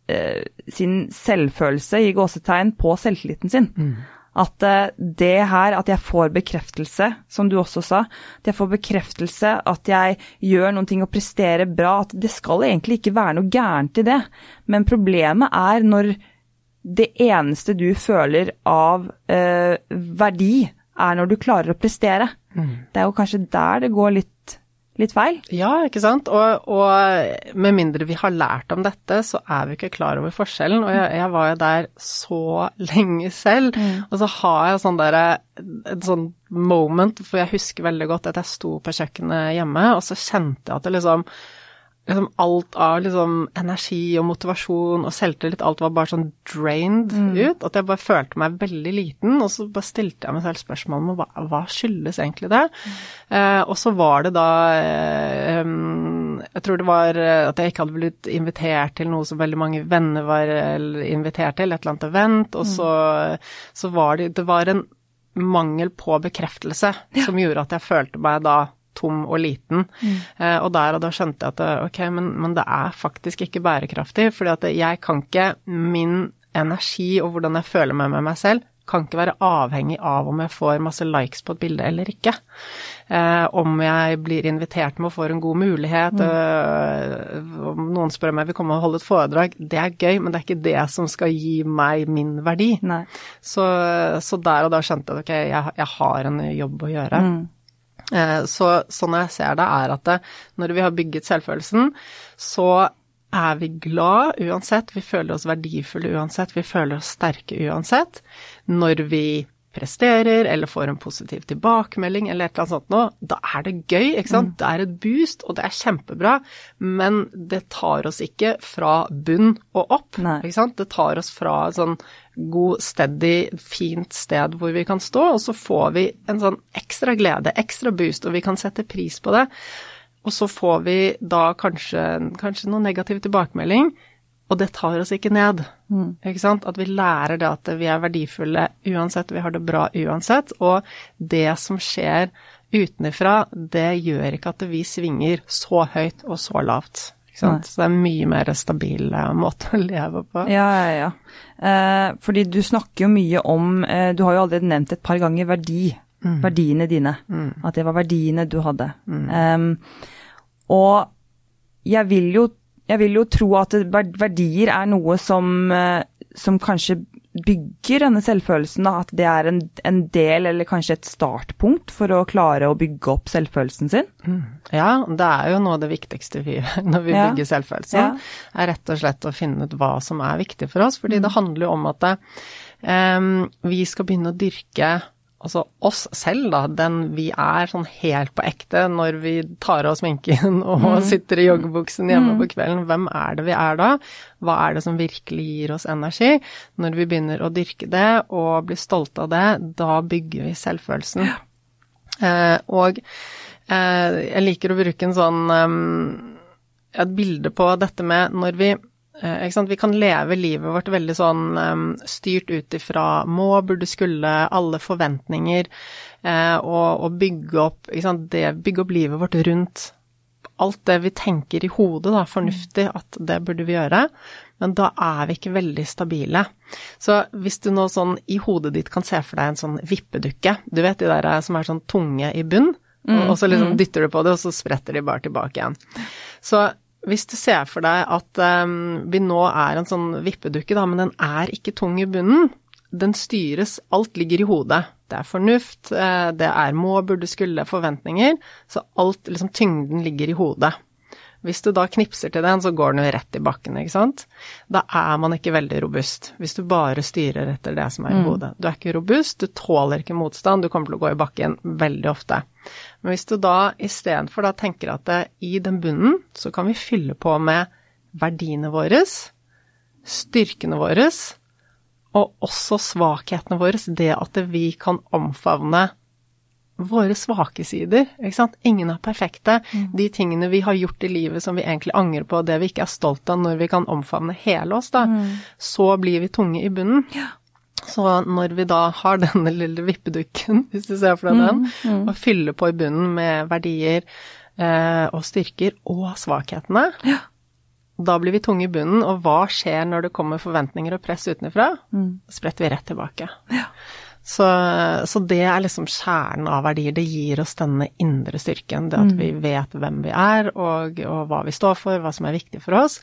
eh, sin selvfølelse i gåsetegn på selvtilliten sin. Mm. At eh, det her, at jeg får bekreftelse, som du også sa, at jeg får bekreftelse, at jeg gjør noen ting og presterer bra, at det skal egentlig ikke være noe gærent i det. Men problemet er når det eneste du føler av eh, verdi, er når du klarer å prestere. Mm. Det er jo kanskje der det går litt, litt feil. Ja, ikke sant. Og, og, med mindre vi har lært om dette, så er vi ikke klar over forskjellen. Og jeg, jeg var jo der så lenge selv. Mm. Og så har jeg sånn derre et sånn moment, for jeg husker veldig godt at jeg sto på kjøkkenet hjemme, og så kjente jeg at det liksom liksom alt av liksom energi og motivasjon og selvtillit, alt var bare sånn drained mm. ut. At jeg bare følte meg veldig liten. Og så bare stilte jeg meg selv spørsmål om hva, hva skyldes egentlig det. Mm. Eh, og så var det da eh, Jeg tror det var eh, at jeg ikke hadde blitt invitert til noe som veldig mange venner var invitert til, et eller annet event, og mm. så, så var det Det var en mangel på bekreftelse ja. som gjorde at jeg følte meg da tom og liten. Mm. Eh, og der og da skjønte jeg at ok, men, men det er faktisk ikke bærekraftig. fordi at jeg kan ikke Min energi og hvordan jeg føler meg med meg selv, kan ikke være avhengig av om jeg får masse likes på et bilde eller ikke. Eh, om jeg blir invitert med å få en god mulighet, mm. øh, om noen spør om jeg vil komme og holde et foredrag, det er gøy, men det er ikke det som skal gi meg min verdi. Så, så, der og da skjønte jeg at ok, jeg, jeg har en jobb å gjøre. Mm. Eh, så sånn jeg ser det, er at det, når vi har bygget selvfølelsen, så er vi glad uansett, vi føler oss verdifulle uansett, vi føler oss sterke uansett. Når vi presterer, eller får en positiv tilbakemelding, eller et eller annet sånt noe, da er det gøy, ikke sant. Mm. Det er et boost, og det er kjempebra, men det tar oss ikke fra bunn og opp, Nei. ikke sant. Det tar oss fra sånn god, steady, fint sted hvor vi kan stå, og så får vi en sånn ekstra glede, ekstra boost, og vi kan sette pris på det. Og så får vi da kanskje, kanskje noe negativ tilbakemelding, og det tar oss ikke ned. Mm. Ikke sant? At vi lærer det at vi er verdifulle uansett, vi har det bra uansett. Og det som skjer utenfra, det gjør ikke at vi svinger så høyt og så lavt. Så det er mye mer stabil eh, måte å leve på. Ja, ja, ja. Eh, fordi du snakker jo mye om eh, Du har jo allerede nevnt et par ganger verdi. Mm. Verdiene dine. Mm. At det var verdiene du hadde. Mm. Um, og jeg vil jo jeg vil jo tro at verdier er noe som, eh, som kanskje bygger denne selvfølelsen, da, at det er en, en, del, eller kanskje et startpunkt for å klare å bygge opp selvfølelsen sin? Mm. Ja, det er jo noe av det viktigste vi gjør når vi ja. bygger selvfølelsen, ja. er rett og slett å finne ut hva som er viktig for oss. Fordi mm. det handler jo om at um, vi skal begynne å dyrke altså oss selv, da, den vi er sånn helt på ekte når vi tar av sminken og mm. sitter i joggebuksen hjemme mm. på kvelden, hvem er det vi er da? Hva er det som virkelig gir oss energi? Når vi begynner å dyrke det og blir stolte av det, da bygger vi selvfølelsen. Ja. Eh, og eh, jeg liker å bruke en sånn um, et bilde på dette med når vi Eh, vi kan leve livet vårt veldig sånn styrt ut ifra må, burde, skulle, alle forventninger, uh, og, og, bygge opp det, bygge opp livet vårt rundt alt det vi tenker i hodet, da, fornuftig at det burde vi gjøre, men da er vi ikke veldig stabile. Så hvis du nå sånn i hodet ditt kan se for deg en sånn vippedukke, du vet de der som er sånn tunge i bunn, mm, og så liksom mm. dytter du på det, og så spretter de bare tilbake igjen. Så hvis du ser for deg at um, vi nå er en sånn vippedukke, da, men den er ikke tung i bunnen. Den styres, alt ligger i hodet. Det er fornuft, eh, det er må, burde, skulle, forventninger. Så alt, liksom tyngden ligger i hodet. Hvis du da knipser til den, så går den jo rett i bakken, ikke sant. Da er man ikke veldig robust, hvis du bare styrer etter det som er i mm. hodet. Du er ikke robust, du tåler ikke motstand, du kommer til å gå i bakken veldig ofte. Men hvis du da istedenfor da tenker at det, i den bunnen så kan vi fylle på med verdiene våre, styrkene våre, og også svakhetene våre, det at vi kan omfavne våre svake sider. Ikke sant? Ingen er perfekte. Mm. De tingene vi har gjort i livet som vi egentlig angrer på, det vi ikke er stolt av når vi kan omfavne hele oss, da, mm. så blir vi tunge i bunnen. Ja. Så når vi da har denne lille vippedukken, hvis du ser for deg den, mm. mm. og fyller på i bunnen med verdier eh, og styrker og svakhetene, ja. da blir vi tunge i bunnen. Og hva skjer når det kommer forventninger og press utenfra? Mm. Spretter vi rett tilbake. Ja. Så, så, det er liksom kjernen av verdier. Det gir oss denne indre styrken. Det at mm. vi vet hvem vi er, og, og, hva vi står for, hva som er viktig for oss.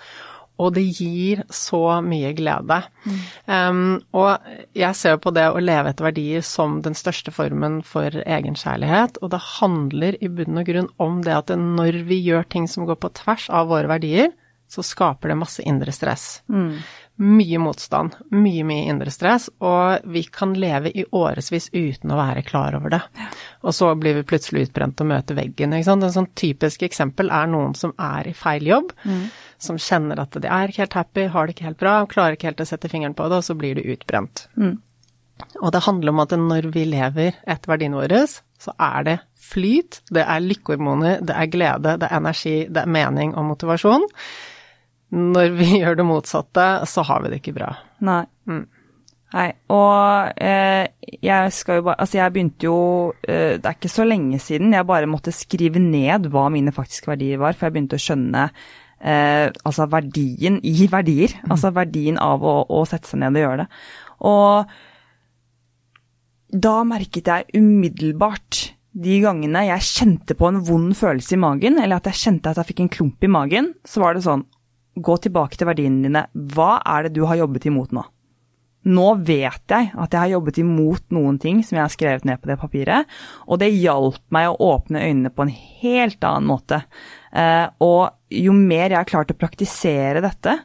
Og det gir så mye glede. Mm. Um, og jeg ser på det å leve etter verdier som den største formen for egenkjærlighet. Og det handler i bunn og grunn om det at når vi gjør ting som går på tvers av våre verdier, så skaper det masse indre stress. Mm mye motstand, mye, mye indre stress, og vi kan leve i årevis uten å være klar over det. Og så blir vi plutselig utbrent og møter veggen. Ikke sant? En sånn typisk eksempel er noen som er i feil jobb, mm. som kjenner at de er ikke helt happy, har det ikke helt bra, klarer ikke helt å sette fingeren på det, og så blir de utbrent. Mm. Og det handler om at når vi lever etter verdiene våre, så er det flyt, det er lykkehormoner, det er glede, det er energi, det er mening og motivasjon. Når vi gjør det motsatte, så har vi det ikke bra. Nei. Mm. Nei, og eh, jeg skal jo bare Altså, jeg begynte jo eh, Det er ikke så lenge siden jeg bare måtte skrive ned hva mine faktiske verdier var, for jeg begynte å skjønne eh, altså verdien i verdier. Mm. Altså verdien av å, å, sette seg ned og gjøre det. Og da merket jeg umiddelbart de gangene jeg kjente på en vond følelse i magen, eller at jeg kjente at jeg fikk en klump i magen, så var det sånn gå tilbake til verdiene dine. Hva er det du har jobbet imot nå? Nå vet jeg at jeg har jobbet imot noen ting som jeg har skrevet ned på det papiret, og det hjalp meg å åpne øynene på en helt annen måte. Eh, og jo mer jeg har klart å praktisere dette,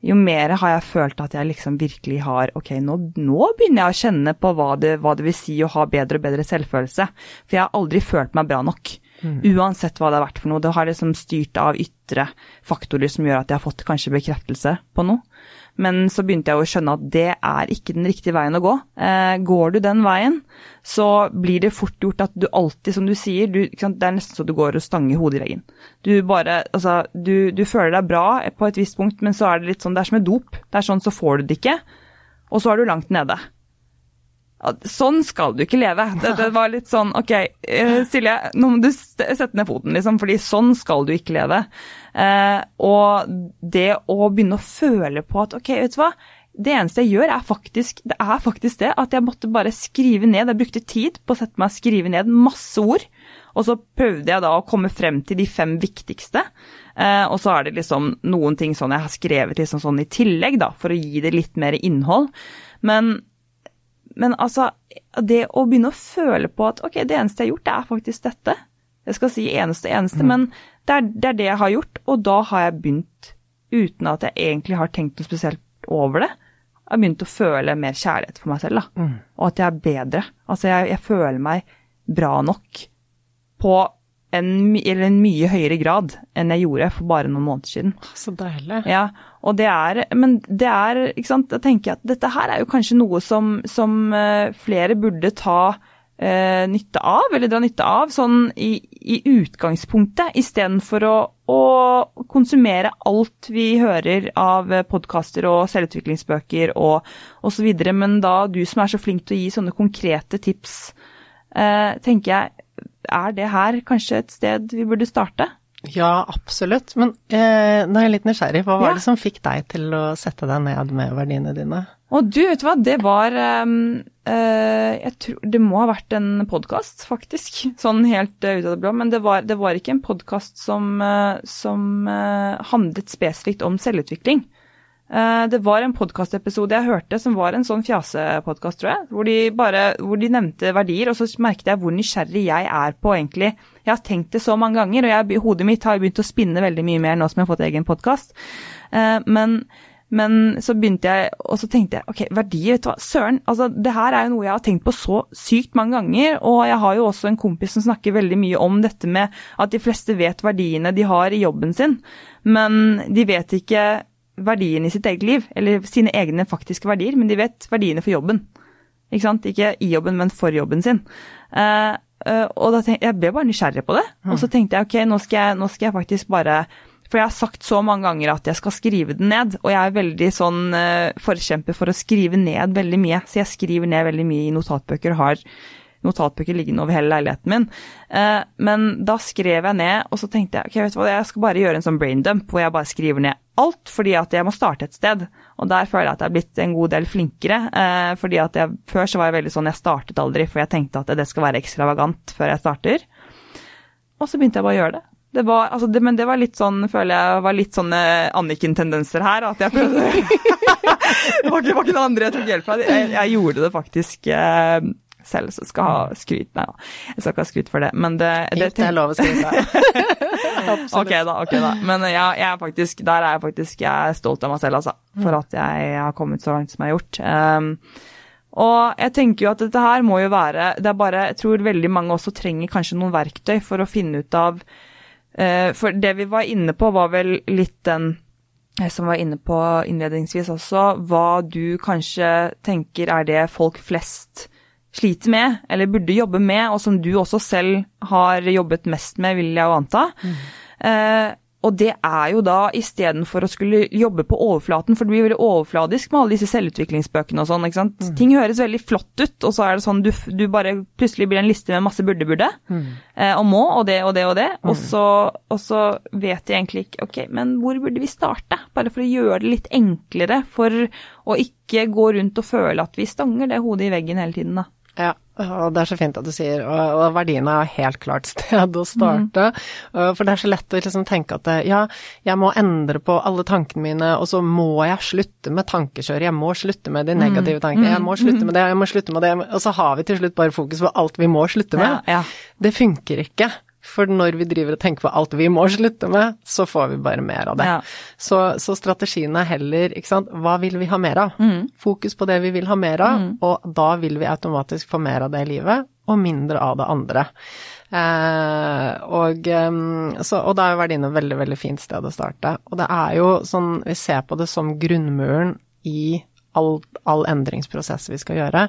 jo mer har jeg følt at jeg liksom virkelig har Ok, nå, nå begynner jeg å kjenne på hva det, hva det, vil si å ha bedre og bedre selvfølelse. For jeg har aldri følt meg bra nok. Mm. Uansett hva det har vært for noe. Det har liksom styrt av ytre faktorer som gjør at jeg har fått kanskje bekreftelse på noe. Men så begynte jeg å skjønne at det er ikke den riktige veien å gå. Eh, går du den veien, så blir det fort gjort at du alltid, som du sier, du, det er nesten så du går og stanger hodet i veggen. Du bare, altså, du, du, føler deg bra på et visst punkt, men så er det litt sånn, det er som et dop. Det er sånn, så får du det ikke, og så er du langt nede. Sånn skal du ikke leve. Det, det, var litt sånn OK, eh, Silje, nå må du sette ned foten, liksom, fordi sånn skal du ikke leve. Eh, og det å begynne å føle på at OK, vet du hva. Det eneste jeg gjør, er faktisk det, er faktisk det at jeg måtte bare skrive ned. Jeg brukte tid på å sette meg og skrive ned masse ord. Og så prøvde jeg da å komme frem til de fem viktigste. Eh, og så er det liksom noen ting sånn jeg har skrevet liksom sånn i tillegg, da, for å gi det litt mer innhold. Men men altså, det å begynne å føle på at ok, det eneste jeg har gjort, det er faktisk dette. Jeg skal si eneste, eneste, mm. men det er, det er, det jeg har gjort, og da har jeg begynt, uten at jeg egentlig har tenkt noe spesielt over det, jeg har begynt å føle mer kjærlighet for meg selv, da. Mm. Og at jeg er bedre. Altså, jeg, jeg føler meg bra nok på en, eller en mye høyere grad enn jeg gjorde for bare noen måneder siden. Så deilig. Ja, og det er, Men det er, ikke sant, da tenker jeg at dette her er jo kanskje noe som, som eh, flere burde ta eh, nytte av, eller dra nytte av, sånn i, i utgangspunktet, istedenfor å, å konsumere alt vi hører av podkaster og selvutviklingsbøker og osv. Men da du som er så flink til å gi sånne konkrete tips, eh, tenker jeg er det her kanskje et sted vi burde starte? Ja, absolutt. Men eh, nå er jeg litt nysgjerrig. Hva var ja. det som fikk deg til å sette deg ned med verdiene dine? Og du, vet du hva, det var um, uh, Jeg tror det må ha vært en podkast, faktisk. Sånn helt uh, ut av det blå. Men det var, det var ikke en podkast som, uh, som handlet spesifikt om selvutvikling. Eh, det var en podkastepisode jeg hørte som var en sånn fjasepodkast, tror jeg. Hvor de, bare, hvor de nevnte verdier, og så merket jeg hvor nysgjerrig jeg er på egentlig Jeg har tenkt det så mange ganger, og jeg, hodet mitt har begynt å spinne veldig mye mer nå som jeg har fått egen podkast. Eh, men, men, så begynte jeg, og så tenkte jeg ok, verdier, vet du hva, søren. Altså, det her er jo noe jeg har tenkt på så sykt mange ganger, og jeg har jo også en kompis som snakker veldig mye om dette med at de fleste vet verdiene de har i jobben sin, men de vet ikke verdiene i sitt eget liv, eller sine egne faktiske verdier, men de vet verdiene for jobben. Ikke sant? Ikke i jobben, men for jobben sin. Uh, uh, og da tenkte, jeg ble bare nysgjerrig på det. Mm. Og så tenkte jeg ok, nå skal jeg, nå skal jeg, faktisk bare For jeg har sagt så mange ganger at jeg skal skrive den ned, og jeg er veldig sånn uh, forkjemper for å skrive ned veldig mye. Så jeg skriver ned veldig mye i notatbøker, og har notatbøker liggende over hele leiligheten min. men da skrev jeg ned, og så tenkte jeg ok, vet du hva, jeg skal bare gjøre en sånn brain dump hvor jeg bare skriver ned alt, fordi at jeg må starte et sted. Og der føler jeg at jeg er blitt en god del flinkere. Eh, fordi at jeg, Før så var jeg veldig sånn jeg startet aldri, for jeg tenkte at det skal være ekstravagant før jeg starter. Og så begynte jeg bare å gjøre det. Det var, altså det, men det var litt sånn, føler jeg, var litt sånne Anniken-tendenser her. At jeg prøvde Det var var ikke noen andre jeg tok hjelp av. Jeg, jeg gjorde det faktisk eh, selv, så skal ha skryt. Nei da, jeg skal ikke ha skryt for det, men det, det, det er lov å skryte. ok da, ok da. Men ja, jeg er faktisk, der er jeg faktisk jeg er stolt av meg selv, altså. For at jeg har kommet så langt som jeg har gjort. Um, og jeg tenker jo at dette her må jo være Det er bare Jeg tror veldig mange også trenger kanskje noen verktøy for å finne ut av uh, For det vi var inne på, var vel litt den eh, som var inne på innledningsvis også, hva du kanskje tenker er det folk flest sliter med, eller burde jobbe med, og som du også selv har jobbet mest med, vil jeg jo anta. Mm. Eh, og det er jo da istedenfor å skulle jobbe på overflaten, for det blir veldig overfladisk med alle disse selvutviklingsbøkene og sånn. ikke sant? Mm. Ting høres veldig flott ut, og så er det sånn du, du bare plutselig blir en liste med masse burde-burde, mm. eh, og må, og det og det og det, og mm. så, og, så, vet jeg egentlig ikke ok, men hvor burde vi starte? Bare for å gjøre det litt enklere, for å ikke gå rundt og føle at vi stanger det hodet i veggen hele tiden, da. Ja, og det er så fint at du sier, og, og verdiene er helt klart sted å starte. Mm. For det er så lett å liksom tenke at ja, jeg må endre på alle tankene mine, og så må jeg slutte med tankekjøret, jeg må slutte med de mm. negative tankene, jeg må mm. slutte med det, jeg må slutte med det, og så har vi til slutt bare fokus på alt vi må slutte med. Ja, ja. Det funker ikke. For når vi driver og tenker på alt vi må slutte med, så får vi bare mer av det. Ja. Så, så strategien er heller, ikke sant, hva vil vi ha mer av? Fokus på det vi vil ha mer av, og da vil vi automatisk få mer av det i livet, og mindre av det andre. Eh, og, så, og da er jo verdiene et veldig, veldig fint sted å starte. Og det er jo sånn, vi ser på det som grunnmuren i all, all endringsprosess vi skal gjøre.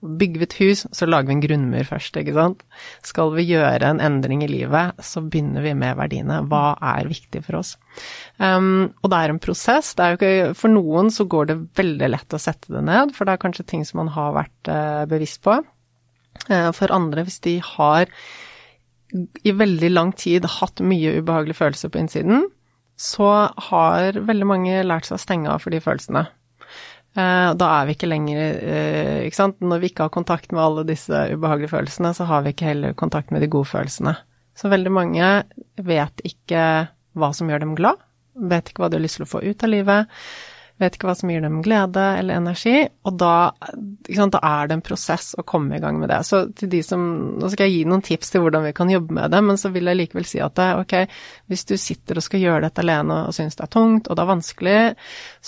Bygger vi et hus, så lager vi en grunnmur først, ikke sant. Skal vi gjøre en endring i livet, så begynner vi med verdiene. Hva er viktig for oss? Um, og det er en prosess. Er ikke, for noen så går det veldig lett å sette det ned, for det er kanskje ting som man har vært uh, bevisst på. Uh, for andre, hvis de har i veldig lang tid hatt mye ubehagelige følelser på innsiden, så har veldig mange lært seg å stenge av for de følelsene. Eh, Da er vi ikke lenger eh, Ikke sant. Når vi ikke har kontakt med alle disse ubehagelige følelsene, så har vi ikke heller kontakt med de gode følelsene. Så veldig mange vet ikke hva som gjør dem glad, vet ikke hva de har lyst til å få ut av livet, vet ikke hva som gir dem glede eller energi, og da, sant, da er det en prosess å komme i gang med det. Så til de som Nå skal jeg gi noen tips til hvordan vi kan jobbe med det, men så vil jeg likevel si at det, ok, hvis du sitter og skal gjøre dette alene og syns det er tungt og det er vanskelig,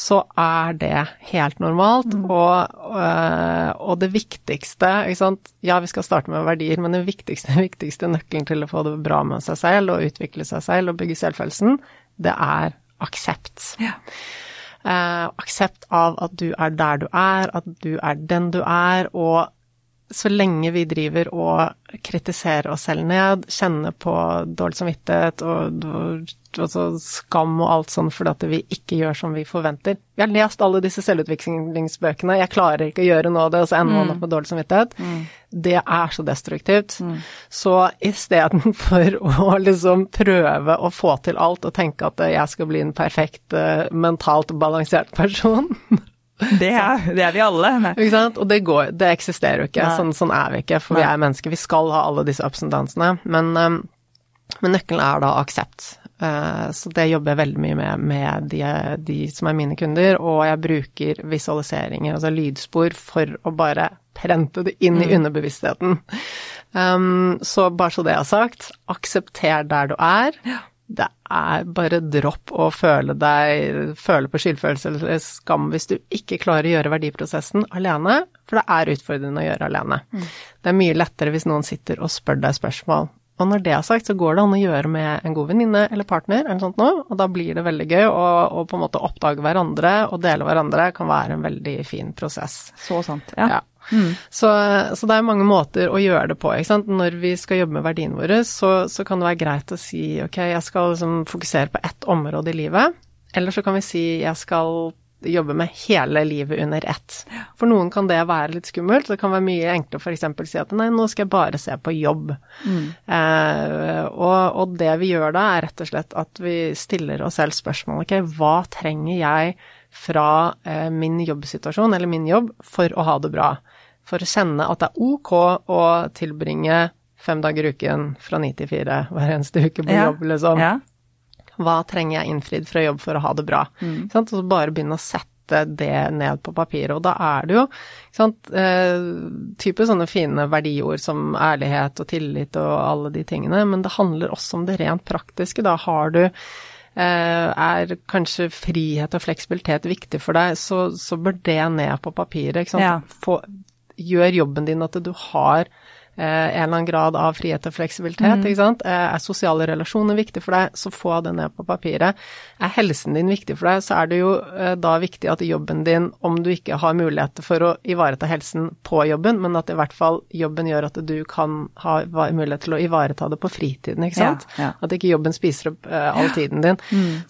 så er det helt normalt. Og, øh, og det viktigste, ikke sant Ja, vi skal starte med verdier, men den viktigste, viktigste nøkkelen til å få det bra med seg selv og utvikle seg selv og bygge selvfølelsen, det er aksept. Ja. Eh, aksept av at du er der du er, at du er den du er, og så lenge vi driver og kritiserer oss selv ned, kjenner på dårlig samvittighet og, og, og så skam og alt sånn fordi at vi ikke gjør som vi forventer. Vi har lest alle disse selvutviklingsbøkene, jeg klarer ikke å gjøre noe av det, og så ender man opp med dårlig samvittighet. Det er så destruktivt. Så istedenfor å liksom prøve å få til alt og tenke at jeg skal bli en perfekt eh, mentalt balansert person Det er, det er vi alle. Nei. ikke sant? Og det går, det eksisterer jo ikke. Sånn, sånn er vi ikke, for vi er mennesker. Vi skal ha alle disse ups and downsene. Men, um, men nøkkelen er da aksept. Eh, så det jobber jeg veldig mye med med de, de som er mine kunder, og jeg bruker visualiseringer, altså lydspor, for å bare prente det inn i underbevisstheten. Um, så bare så det er sagt, aksepter der du er. Det er bare dropp å føle deg føle på skyldfølelse eller skam hvis du ikke klarer å gjøre verdiprosessen alene, for det er utfordrende å gjøre alene. Det er mye lettere hvis noen sitter og spør deg spørsmål. Og når det er sagt, så går det an å gjøre med en god venninne eller partner, eller sånt noe, og da blir det veldig gøy å på en måte oppdage hverandre og dele hverandre kan være en veldig fin prosess. Så sant. Ja. Ja. Så, så det er mange måter å gjøre det på. Når vi skal jobbe med verdiene våre, så, så kan det være greit å si ok, jeg skal liksom fokusere på ett område i livet. Eller så kan vi si jeg skal jobbe med hele livet under ett. For noen kan det være litt skummelt. Det kan være mye enklere f.eks. si at nei, nå skal jeg bare se på jobb. Eh, og, og det vi gjør da, er rett og slett at vi stiller oss selv spørsmål ok, hva trenger jeg fra eh, min jobbsituasjon eller min jobb for å ha det bra? For å kjenne at det er ok å tilbringe fem dager i uken fra ni til fire hver eneste uke på Ja. jobb, liksom. Ja. Hva trenger jeg innfridd fra jobb for å ha det bra? Mm. Og så bare begynne å sette det ned på papiret. Og da er det jo sant, eh, type sånne fine verdiord som ærlighet og tillit og alle de tingene, men det handler også om det rent praktiske. Da har du eh, er kanskje frihet og fleksibilitet viktig for deg, så, så bør det ned på papiret. Ikke sant? Ja. Få, gjør jobben din at du har en eller annen grad av frihet og fleksibilitet. ikke sant? Eh, er sosiale relasjoner viktig for deg, så få det ned på papiret. Er helsen din viktig for deg, så er det jo eh, da viktig at jobben din, om du ikke har muligheter for å ivareta helsen på jobben, men at i hvert fall jobben gjør at du kan ha mulighet til å ivareta det på fritiden, ikke sant? Ja, ja. At ikke jobben spiser opp eh, all tiden din.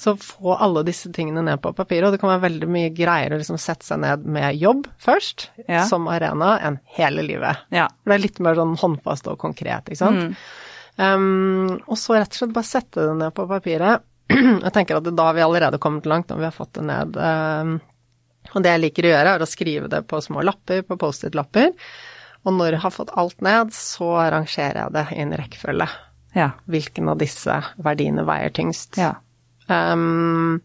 Så få alle disse tingene ned på papiret, og det kan være veldig mye greiere å liksom sette seg ned med jobb først, Ja. som arena, enn hele livet. Ja. For det er litt mer sånn håndfast og konkret, ikke sant. Um, og så rett og slett bare sette det ned på papiret. jeg tenker at da har vi allerede kommet langt når vi har fått det ned. Um, og det jeg liker å gjøre, er å skrive det på små lapper, på Post-It-lapper. Og når jeg har fått alt ned, så rangerer jeg det i en rekkefølge. Ja. Hvilken av disse verdiene veier tyngst. Ja. Um,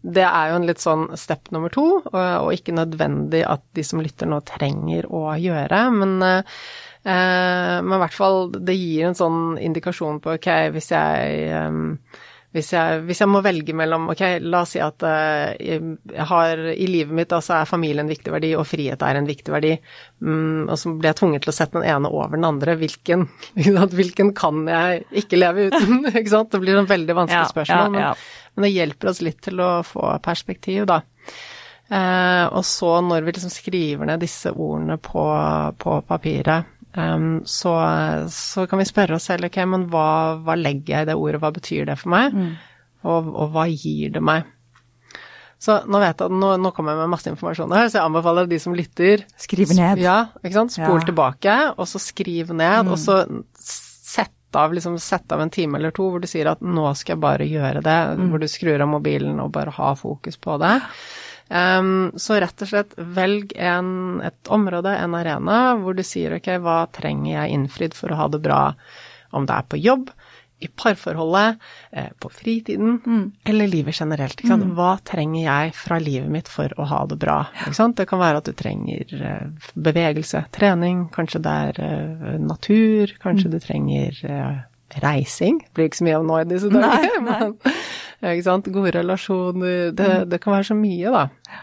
det er jo en litt sånn step nummer to, og, og ikke nødvendig at de som lytter nå trenger å gjøre, men eh, men i hvert fall, det gir en sånn indikasjon på ok, hvis jeg eh, hvis jeg, hvis jeg, må velge mellom Ok, la oss si at uh, jeg har i livet mitt altså er familie en viktig verdi, og frihet er en viktig verdi, um, og så blir jeg tvunget til å sette den ene over den andre. Hvilken, hvilken kan jeg ikke leve uten? ikke sant? Det blir en veldig vanskelig ja, spørsmål, ja, ja. Men, men, det hjelper oss litt til å få perspektiv, da. Eh, og så når vi liksom skriver ned disse ordene på, på papiret Um, så, så, kan vi spørre oss selv ok, men hva, hva, legger jeg i det ordet, hva betyr det for meg, mm. og, og, hva gir det meg? Så nå vet jeg nå, nå kommer jeg med masse informasjon her, så jeg anbefaler de som lytter Skriv ned. Ja, ikke sant. Spol ja. tilbake, og så skriv ned, mm. og så sett av, liksom, sett av en time eller to hvor du sier at nå skal jeg bare gjøre det, mm. hvor du skrur av mobilen og bare har fokus på det. Um, så rett og slett velg en, et område, en arena, hvor du sier ok, hva trenger jeg innfridd for å ha det bra? Om det er på jobb, i parforholdet, eh, på fritiden mm. eller livet generelt. Mm. Hva trenger jeg fra livet mitt for å ha det bra? Det kan være at du trenger eh, bevegelse, trening, kanskje det er eh, natur, kanskje mm. du trenger eh, reising. Det blir ikke så mye av nå i disse dager. Nei, nei. Ikke sant? Gode relasjoner. Det, mm. det, kan være så mye, da.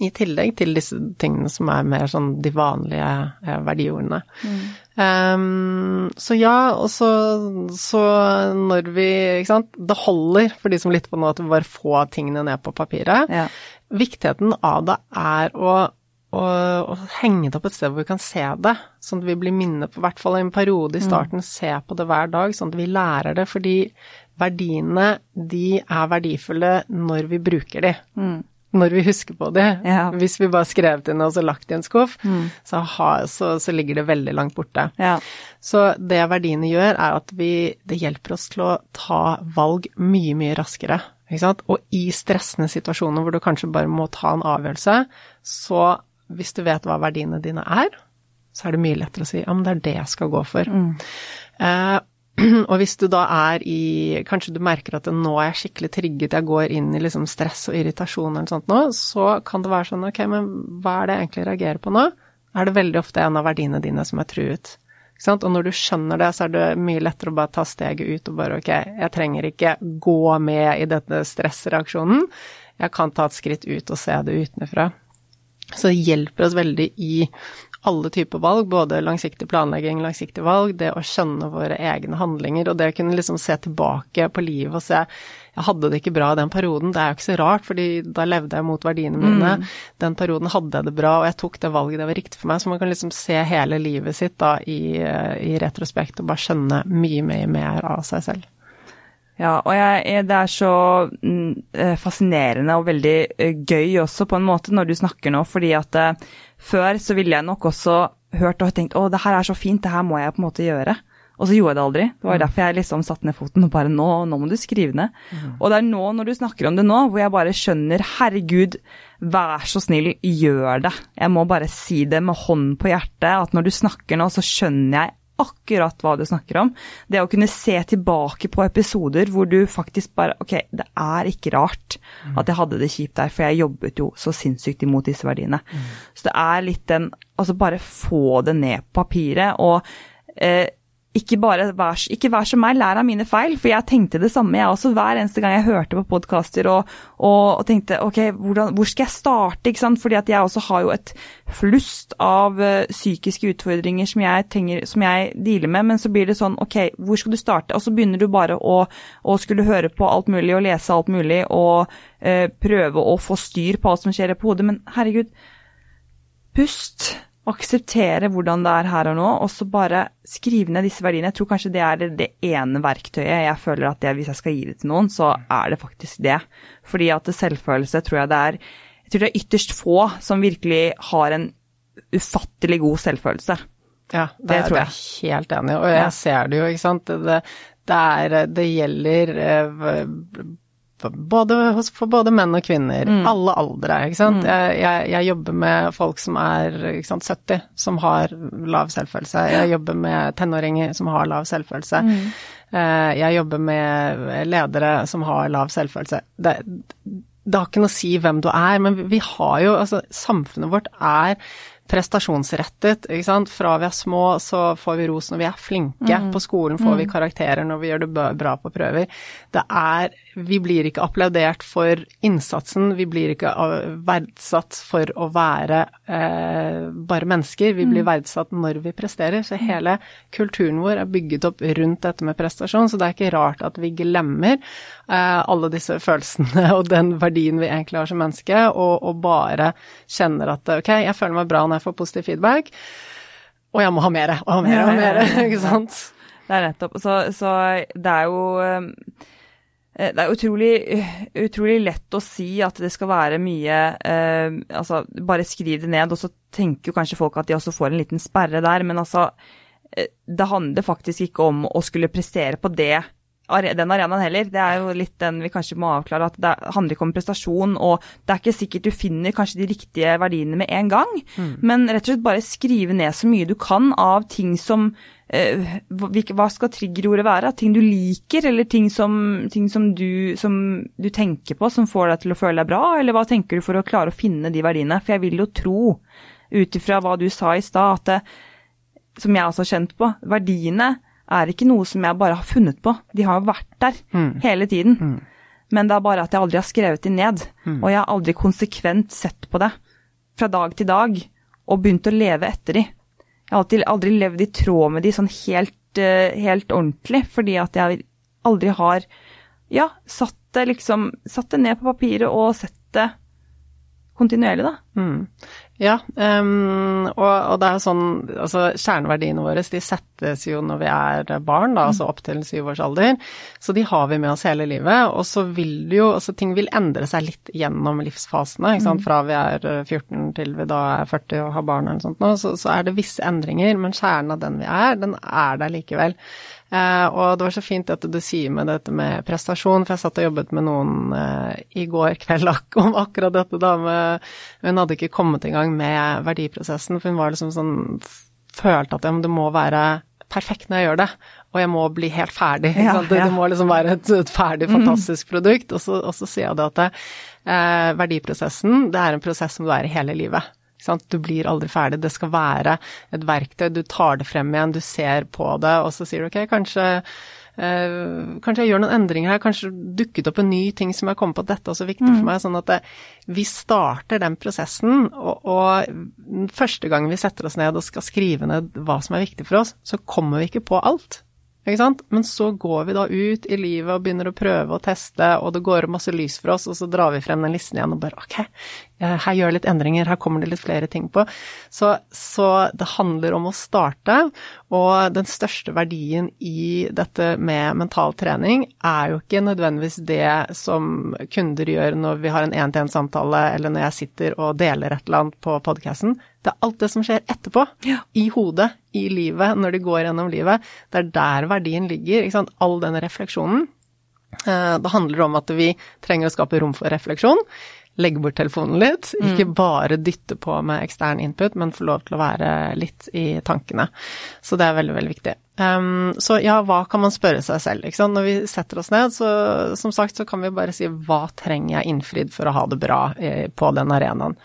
I tillegg til disse tingene som er mer sånn de vanlige eh, verdiordene. Mm. Um, så ja, og så, så, når vi Ikke sant. Det holder for de som lytter på nå at vi bare får tingene ned på papiret. Ja. Viktigheten av det er å å, å henge det opp et sted hvor vi kan se det, sånn at vi blir minnet på, i hvert fall i en periode i starten, mm. se på det hver dag, sånn at vi lærer det. Fordi verdiene, de er verdifulle når vi bruker de. Mm. Når vi husker på de. Ja. Hvis vi bare skrev til noe og så lagt i en skuff, mm. så, har, så, så, ligger det veldig langt borte. Ja. Så det verdiene gjør, er at vi, det hjelper oss til å ta valg mye, mye raskere. Og i stressende situasjoner hvor du kanskje bare må ta en avgjørelse, så hvis du vet hva verdiene dine er, så er det mye lettere å si ja, men det er det jeg skal gå for. Mm. Eh, og hvis du da er i Kanskje du merker at nå er jeg skikkelig trigget, jeg går inn i liksom stress og irritasjon eller noe sånt nå, så kan det være sånn ok, men hva er det jeg egentlig reagerer på nå? Er det veldig ofte en av verdiene dine som er truet? Og når du skjønner det, så er det mye lettere å bare ta steget ut og bare ok, jeg trenger ikke gå med i denne stressreaksjonen, jeg kan ta et skritt ut og se det utenfra. Så det hjelper oss veldig i alle typer valg, både langsiktig planlegging, langsiktig valg, det å skjønne våre egne handlinger, og det å kunne liksom se tilbake på livet og se jeg hadde det ikke bra den perioden, det er jo ikke så rart, fordi da levde jeg mot verdiene mine. Mm. Den perioden hadde jeg det bra, og jeg tok det valget det var riktig for meg. Så man kan liksom se hele livet sitt da i, i retrospekt og bare skjønne mye, mye mer av seg selv. Ja, og jeg, det er så mm, eh, fascinerende og veldig eh, gøy også, på en måte, når du snakker nå, fordi at før så ville jeg nok også hørt og tenkt å, det her er så fint, det her må jeg på en måte gjøre. Og så gjorde jeg det aldri. Det var mm. derfor jeg liksom satte ned foten og bare nå, nå må du skrive ned. Mm. Og det er nå, når du snakker om det nå, hvor jeg bare skjønner, herregud, vær så snill, gjør det. Jeg må bare si det med hånden på hjertet, at når du snakker nå, så skjønner jeg akkurat hva du snakker om. Det å kunne se tilbake på episoder hvor du faktisk bare Ok, det er ikke rart at jeg hadde det kjipt der, for jeg jobbet jo så sinnssykt imot disse verdiene. Mm. Så det er litt den Altså bare få det ned på papiret. og eh, ikke bare vær, ikke vær som meg, lær av mine feil. For jeg tenkte det samme, jeg også, hver eneste gang jeg hørte på podkaster og, og, og, tenkte ok, hvordan, hvor skal jeg starte? ikke sant? Fordi at jeg også har jo et flust av uh, psykiske utfordringer som jeg, trenger, som jeg dealer med, men så blir det sånn ok, hvor skal du starte? Og så begynner du bare å, å skulle høre på alt mulig og lese alt mulig og uh, prøve å få styr på alt som skjer på hodet, men herregud, pust akseptere hvordan det er her og nå, og så bare skrive ned disse verdiene. Jeg tror kanskje det er det, det ene verktøyet jeg føler at det, hvis jeg skal gi det til noen, så er det faktisk det. Fordi at selvfølelse tror jeg det er Jeg tror det er ytterst få som virkelig har en ufattelig god selvfølelse. Ja, det, det tror jeg. er helt enig og jeg ser det jo, ikke sant. Det, det, er, det gjelder eh, både, for både menn og kvinner. Mm. Alle aldre, ikke sant. Mm. Jeg, jeg, jeg, jobber med folk som er sant, 70, som har lav selvfølelse. Jeg jobber med tenåringer som har lav selvfølelse. Mm. Eh, jeg jobber med ledere som har lav selvfølelse. Det, det har ikke noe å si hvem du er, men vi har jo Altså, samfunnet vårt er prestasjonsrettet. ikke sant? Fra vi er små, så får vi ros når vi er flinke. Mm. På skolen får vi mm. karakterer når vi gjør det bra på prøver. Det er Vi blir ikke applaudert for innsatsen, vi blir ikke verdsatt for å være eh, bare mennesker. Vi blir mm. verdsatt når vi presterer. Så hele kulturen vår er bygget opp rundt dette med prestasjon, så det er ikke rart at vi glemmer eh, alle disse følelsene og den verdien vi egentlig har som menneske, og, og bare kjenner at ok, jeg føler meg bra når jeg får positiv feedback. Og jeg må ha mer og ha mer og mer, ikke sant. Det er nettopp. Så, så det er jo eh, det er utrolig, utrolig, lett å si at det skal være mye eh, Altså, bare skriv det ned, og så tenker jo kanskje folk at de også får en liten sperre der, men altså eh, Det handler faktisk ikke om å skulle prestere på det den arenaen heller. Det er jo litt den vi kanskje må avklare, at det handler ikke om prestasjon, og det er ikke sikkert du finner kanskje de riktige verdiene med en gang, mm. men rett og slett bare skrive ned så mye du kan av ting som eh, Hva skal triggerordet være? Ting du liker, eller ting, som, ting som, du, som, du, tenker på som får deg til å føle deg bra, eller hva tenker du for å klare å finne de verdiene? For jeg vil jo tro, ut ifra hva du sa i stad, at det, som jeg også har kjent på, verdiene er ikke noe som jeg bare har funnet på. De har jo vært der mm. hele tiden. Mm. Men det er bare at jeg aldri har skrevet de ned. Mm. Og jeg har aldri konsekvent sett på det fra dag til dag og begynt å leve etter de. Jeg har alltid, aldri levd i tråd med de sånn helt, uh, helt ordentlig, fordi at jeg aldri har ja, satt det liksom Satt det ned på papiret og sett det kontinuerlig, da. Mm. Ja, um, og, og, det er jo sånn Altså, kjerneverdiene våre de settes jo når vi er barn, da, altså opp til syv års alder. Så de har vi med oss hele livet. Og så vil jo Altså, ting vil endre seg litt gjennom livsfasene, ikke sant. Mm. Fra vi er 14 til vi da er 40 og har barn eller sånt nå, så, så er det visse endringer. Men kjernen av den vi er, den er der likevel. Eh, og det var så fint at du sier med dette med prestasjon, for jeg satt og jobbet med noen eh, i går kveld om akkurat dette, da. Med, hun hadde ikke kommet i gang med verdiprosessen, for hun var liksom sånn Følte at ja, det må være perfekt når jeg gjør det, og jeg må bli helt ferdig. Ja, det, ja. det, må liksom være et, et ferdig, mm. fantastisk mm. produkt. Og så, og så, sier jeg det at eh, verdiprosessen, det er en prosess som du er i hele livet. Du blir aldri ferdig. Det skal være et verktøy. Du tar det frem igjen, du ser på det, og så sier du ok, kanskje eh, kanskje jeg gjør noen endringer her, kanskje dukket opp en ny ting som jeg kommet på at dette er så viktig mm. for meg. Sånn at det, vi starter den prosessen, og, og første gang vi setter oss ned og skal skrive ned hva som er viktig for oss, så kommer vi ikke på alt. Men så går vi da ut i livet og begynner å prøve og teste, og det går masse lys for oss, og så drar vi frem den listen igjen og bare ok, her gjør jeg litt endringer, her kommer det litt flere ting på. Så, så, det handler om å starte, og den største verdien i dette med mental trening er jo ikke nødvendigvis det som kunder gjør når vi har en én-til-én-samtale, eller når jeg sitter og deler et eller annet på podkasten. Det er alt det som skjer etterpå, ja. i hodet, i livet, når de går gjennom livet. Det er der verdien ligger. ikke sant? All den refleksjonen. Eh, det handler om at vi trenger å skape rom for refleksjon. Legge bort telefonen litt. Mm. Ikke bare dytte på med ekstern input, men få lov til å være litt i tankene. Så det er veldig, veldig viktig. Um, så ja, hva kan man spørre seg selv? Ikke sant? Når vi setter oss ned, så som sagt, så kan vi bare si hva trenger jeg innfridd for å ha det bra eh, på den arenaen.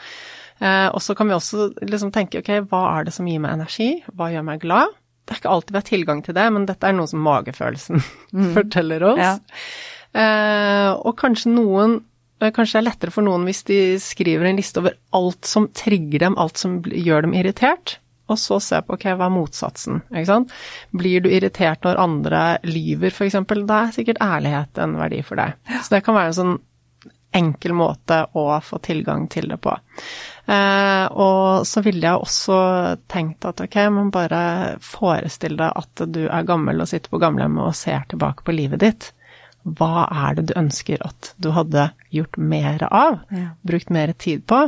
Eh, og så kan vi også liksom tenke ok, hva er det som gir meg energi, hva gjør meg glad? Det er ikke alltid vi har tilgang til det, men dette er noe som magefølelsen mm. forteller oss. Ja. Eh, og kanskje noen Kanskje det er lettere for noen hvis de skriver en liste over alt som trigger dem, alt som gjør dem irritert, og så se på ok, hva er motsatsen, ikke sant. Blir du irritert når andre lyver, f.eks., da er sikkert ærlighet en verdi for deg. Så det kan være en sånn enkel måte å få tilgang til det på. Eh, og så ville jeg også tenkt at ok, men bare forestill deg at du er gammel og sitter på gamlehjemmet og ser tilbake på livet ditt. Hva er det du ønsker at du hadde gjort mer av? Ja. Brukt mer tid på?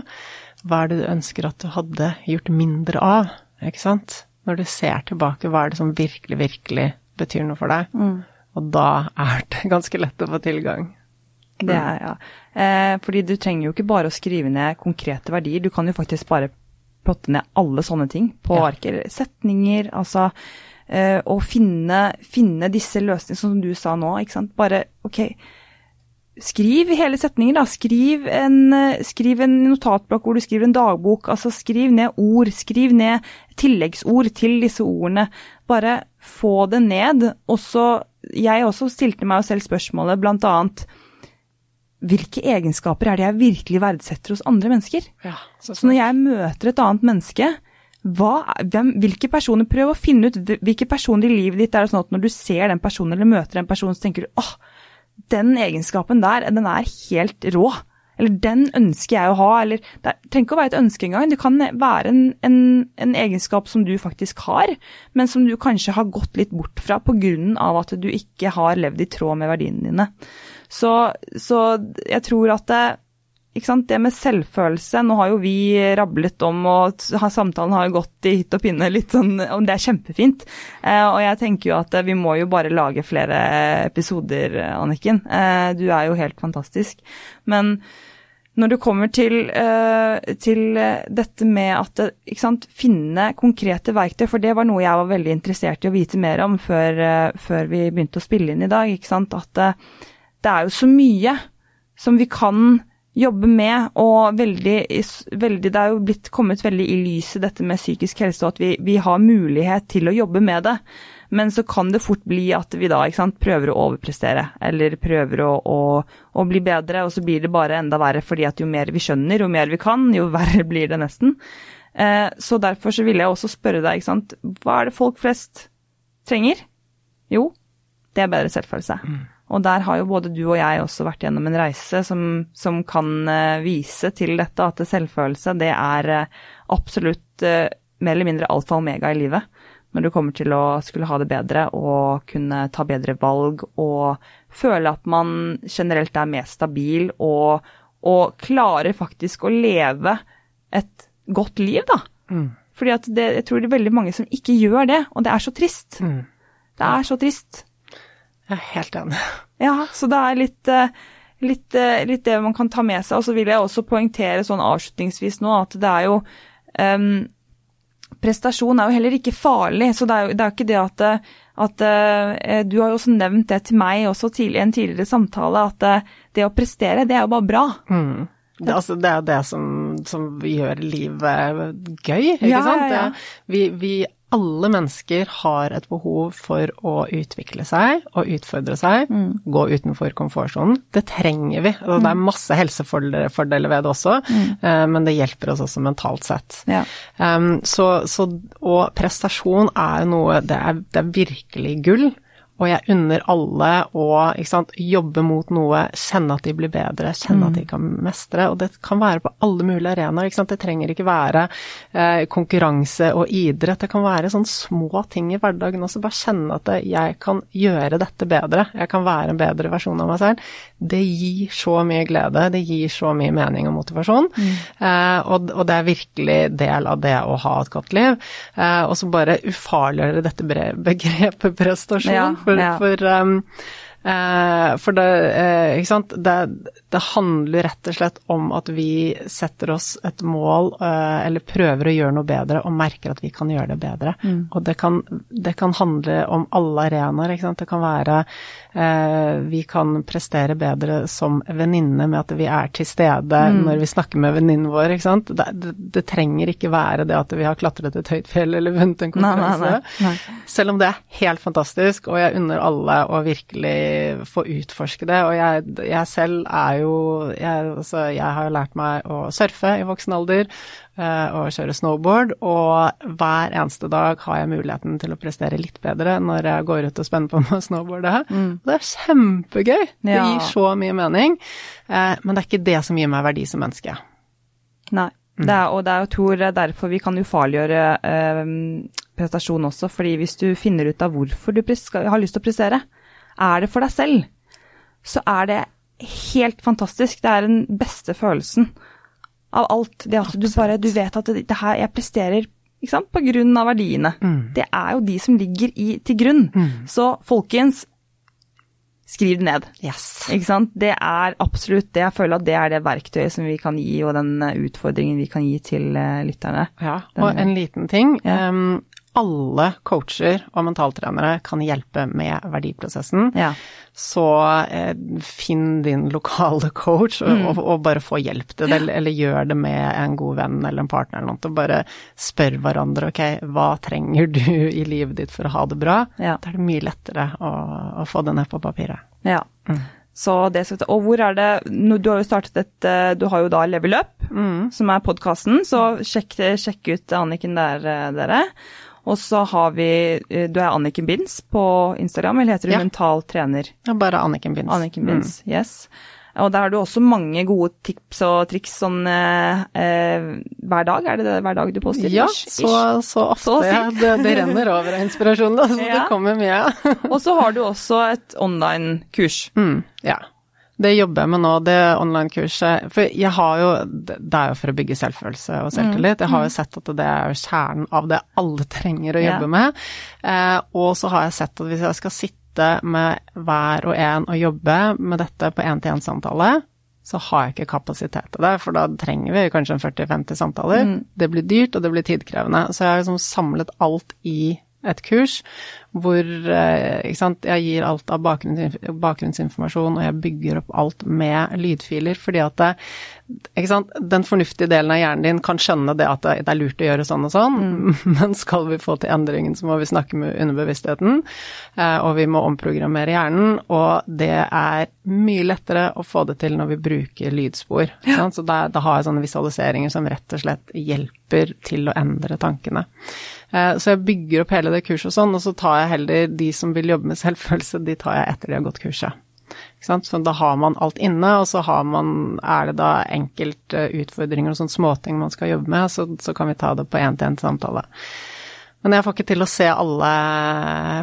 Hva er det du ønsker at du hadde gjort mindre av? Ikke sant? Når du ser tilbake, hva er det som virkelig, virkelig betyr noe for deg? Mm. Og da er det ganske lett å få tilgang. Det er, ja. Eh, fordi du trenger jo ikke bare å skrive ned konkrete verdier, du kan jo faktisk bare plotte ned alle sånne ting på ja. arker. Setninger, altså. Eh, og finne, finne, disse løsningene, som du sa nå, ikke sant. Bare ok. Skriv hele setninger, da. Skriv en, eh, skriv en notatblokk hvor du skriver en dagbok. Altså skriv ned ord. Skriv ned tilleggsord til disse ordene. Bare få det ned. Og så Jeg også stilte meg selv spørsmålet blant annet hvilke egenskaper er det jeg virkelig verdsetter hos andre mennesker? Ja, så, Så når jeg møter et annet menneske, hva, hvem, hvilke personer, prøv å finne ut hvilke personer i livet ditt er det sånn at når du ser den personen eller møter en person, så tenker du åh, den egenskapen der, den er helt rå. Eller den ønsker jeg å ha. Eller det trenger ikke å være et ønske engang. Det kan være en, en, en, egenskap som du faktisk har, men som du kanskje har gått litt bort fra pga. at du ikke har levd i tråd med verdiene dine. Så, så jeg tror at det, det med selvfølelse Nå har jo vi rablet om, og samtalen har jo gått i hytt og pinne litt sånn, og det er kjempefint. Eh, og jeg tenker jo at vi må jo bare lage flere episoder, Anniken. Eh, du er jo helt fantastisk. Men når det kommer til, eh, til dette med at sant, finne konkrete verktøy, for det var noe jeg var veldig interessert i å vite mer om før, før vi begynte å spille inn i dag. At det er jo så mye som vi kan jobbe med, og veldig, veldig, Det er jo blitt kommet veldig i lyset dette med psykisk helse, og at vi, vi, har mulighet til å jobbe med det. Men så kan det fort bli at vi da sant, prøver å overprestere, eller prøver å, å, å, bli bedre, og så blir det bare enda verre fordi at jo mer vi skjønner, jo mer vi kan, jo verre blir det nesten. Eh, så derfor så ville jeg også spørre deg, ikke sant, hva er det folk flest trenger? Jo, det er bedre selvfølelse. Mm. Og der har jo både du og jeg også vært gjennom en reise som, som kan uh, vise til dette, at selvfølelse det er uh, absolutt uh, mer eller mindre alfa og omega i livet. Når du kommer til å skulle ha det bedre og kunne ta bedre valg og føle at man generelt er mer stabil og, og klarer faktisk å leve et godt liv, da. Mm. Fordi at det, jeg tror det er veldig mange som ikke gjør det, og det er så trist. Mm. Det er så trist. Jeg er helt enig. Ja, så det er litt, eh, litt, eh, litt, det man kan ta med seg. Og så vil jeg også poengtere sånn avslutningsvis nå at det er jo um, Prestasjon er jo heller ikke farlig, så det er jo det er ikke det at, at uh, Du har jo også nevnt det til meg også i en tidligere samtale, at uh, det å prestere, det er jo bare bra. Mm. Det, altså, det er det som, som gjør livet gøy, ikke ja, sant? Ja, ja. Vi, vi alle mennesker har et behov for å utvikle seg og utfordre seg, mm. gå utenfor komfortsonen. Det trenger vi. Og det er mm. masse helsefordeler ved det også, mm. Eh, men det hjelper oss også mentalt sett. Ja. Um, så, så, og prestasjon er noe det er, det er virkelig gull. Og jeg unner alle å sant, jobbe mot noe, kjenne at de blir bedre, kjenne mm. at de mm. kan mestre. Og det kan være på alle mulige arenaer. Det trenger ikke være eh, konkurranse og idrett. Det kan være sånne små ting i hverdagen også. Bare kjenne at jeg kan gjøre dette bedre. Jeg kan være en bedre versjon av meg selv. Det gir så mye glede. Det gir så mye mening og motivasjon. Mm. Eh, og, og, det er virkelig del av det å ha et godt liv. Eh, og så bare ufarliggjøre dette begrepet prestasjon. Ja for, ja. for, um, Eh, for det, eh, ikke sant det, det, handler rett og slett om at vi setter oss et mål, eh, eller prøver å gjøre noe bedre, og merker at vi kan gjøre det bedre. Mm. Og det kan, det kan, handle om alle arenaer, ikke sant. Det kan være vi kan prestere bedre som venninne med at vi er til stede mm. når vi snakker med venninnen vår, ikke sant. Det, det, det, trenger ikke være det at vi har klatret et høyt fjell eller vunnet en konkurranse. Selv om det er helt fantastisk, og jeg unner alle å virkelig få utforske det. Og jeg, jeg selv er jo jeg, altså, jeg har lært meg å surfe i voksen alder, Eh, og kjøre snowboard, og hver eneste dag har jeg muligheten til å prestere litt bedre når jeg går ut og spenner på meg snowboardet. Mm. Det er kjempegøy! Ja. Det gir så mye mening. Eh, men det er ikke det som gir meg verdi som menneske. Nei. Mm. Det er, og det er jo tror derfor vi kan ufarliggjøre eh, prestasjon også, fordi hvis du finner ut av hvorfor du har lyst til å prestere, er det for deg selv, så er det helt fantastisk. Det er den beste følelsen av alt. Det at du bare du vet at det, det her jeg presterer ikke sant, på grunn av verdiene. Mm. Det er jo de som ligger i, til grunn. Mm. Så folkens, skriv det ned. Yes. Ikke sant. Det er absolutt det. Jeg føler at det er det verktøyet som vi kan gi, og den utfordringen vi kan gi til uh, lytterne. Ja, og en liten ting. Ja. Um, alle coacher og mentaltrenere kan hjelpe med verdiprosessen. Ja. Så eh, finn din lokale coach og, og, og, bare få hjelp til det, eller, eller gjør det med en god venn eller en partner eller noe. Og bare spør hverandre ok, hva trenger du i livet ditt for å ha det bra? Ja. Da er det mye lettere å, å få det ned på papiret. Ja. Så det, skal- og hvor er det Du har jo startet et eh, Du har jo da Level Up, som er podkasten, så sjekk, sjekk ut Anniken der, eh, dere. Og så har vi eh, Du er Anniken Binds på Instagram, eller heter du Ja. mental trener? Er bare Anniken Binds. Anniken Binds, yes. Og der har du også mange gode tips og triks sånn eh, eh, hver dag. Er det det hver dag du poster? Ja, så, så ofte. Så ja, det, det renner over av inspirasjon, da, så Ja. det kommer mye. Og så har du også et online-kurs. Mm, ja. Det jobber jeg med nå, det online-kurset. For jeg har jo Det er jo for å bygge selvfølelse og selvtillit. Jeg har jo sett at det er kjernen av det alle trenger å jobbe med. Eh, og så har jeg sett at hvis jeg skal sitte med hver og en og jobbe med dette på én-til-én-samtale, så har jeg ikke kapasitet til det, for da trenger vi kanskje 40-50 samtaler. Det blir dyrt, og det blir tidkrevende. Så jeg har liksom samlet alt i et kurs hvor eh, sant, jeg gir alt av bakgrunnsinformasjon, og jeg bygger opp alt med lydfiler, fordi at det, sant, den fornuftige delen av hjernen din kan skjønne det at det, er lurt å gjøre sånn og sånn, men skal vi få til endringen, så må vi snakke med underbevisstheten, eh, og vi må omprogrammere hjernen, og det er mye lettere å få det til når vi bruker lydspor. Ja. Så da, da har jeg sånne visualiseringer som rett og slett hjelper til å endre tankene. Eh, Så jeg bygger opp hele det kurset og sånn, og så tar jeg heller de som vil jobbe med selvfølelse, de tar jeg etter de har gått kurset. Så da har man alt inne, og så man, er det da enkelte utfordringer og sånne småting man skal jobbe med, så, så kan vi ta det på én-til-én-samtale. Men jeg får ikke til å se alle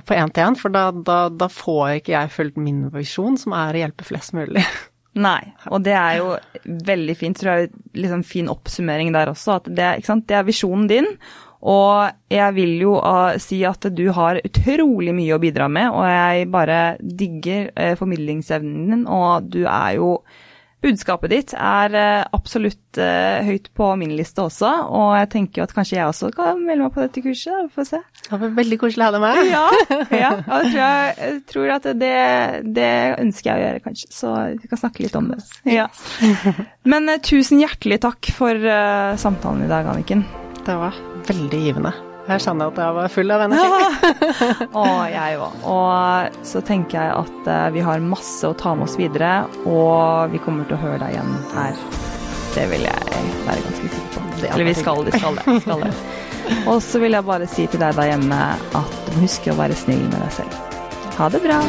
på én-til-én, for da, da, da får ikke jeg fulgt min visjon, som er å hjelpe flest mulig. Nei, og det er jo veldig fint, tror jeg, liksom fin oppsummering der også, at det, det er visjonen din, og jeg vil jo uh, si at du har utrolig mye å bidra med, og jeg bare digger uh, formidlingsevnen din, og du er jo Budskapet ditt er eh, absolutt eh, høyt på min liste også, og jeg tenker jo at kanskje jeg også kan melde meg på dette kurset, vi får se. Det var veldig koselig å ha deg med. Ja, ja og jeg tror jeg, jeg tror at det, det ønsker jeg å gjøre, kanskje. Så vi kan snakke litt om det. Ja. Men eh, tusen hjertelig takk for eh, samtalen i dag, Anniken. Det var veldig givende. Jeg skjønner at jeg var full av energi. Og jeg òg. Og så tenker jeg at eh, vi har masse å ta med oss videre, og vi kommer til å høre deg igjen her. Det vil jeg være ganske sikker på. Er Eller vi skal vi skal det. vi Skal det. Og så vil jeg bare si til deg der hjemme at huske å være snill med deg selv. Ha det bra.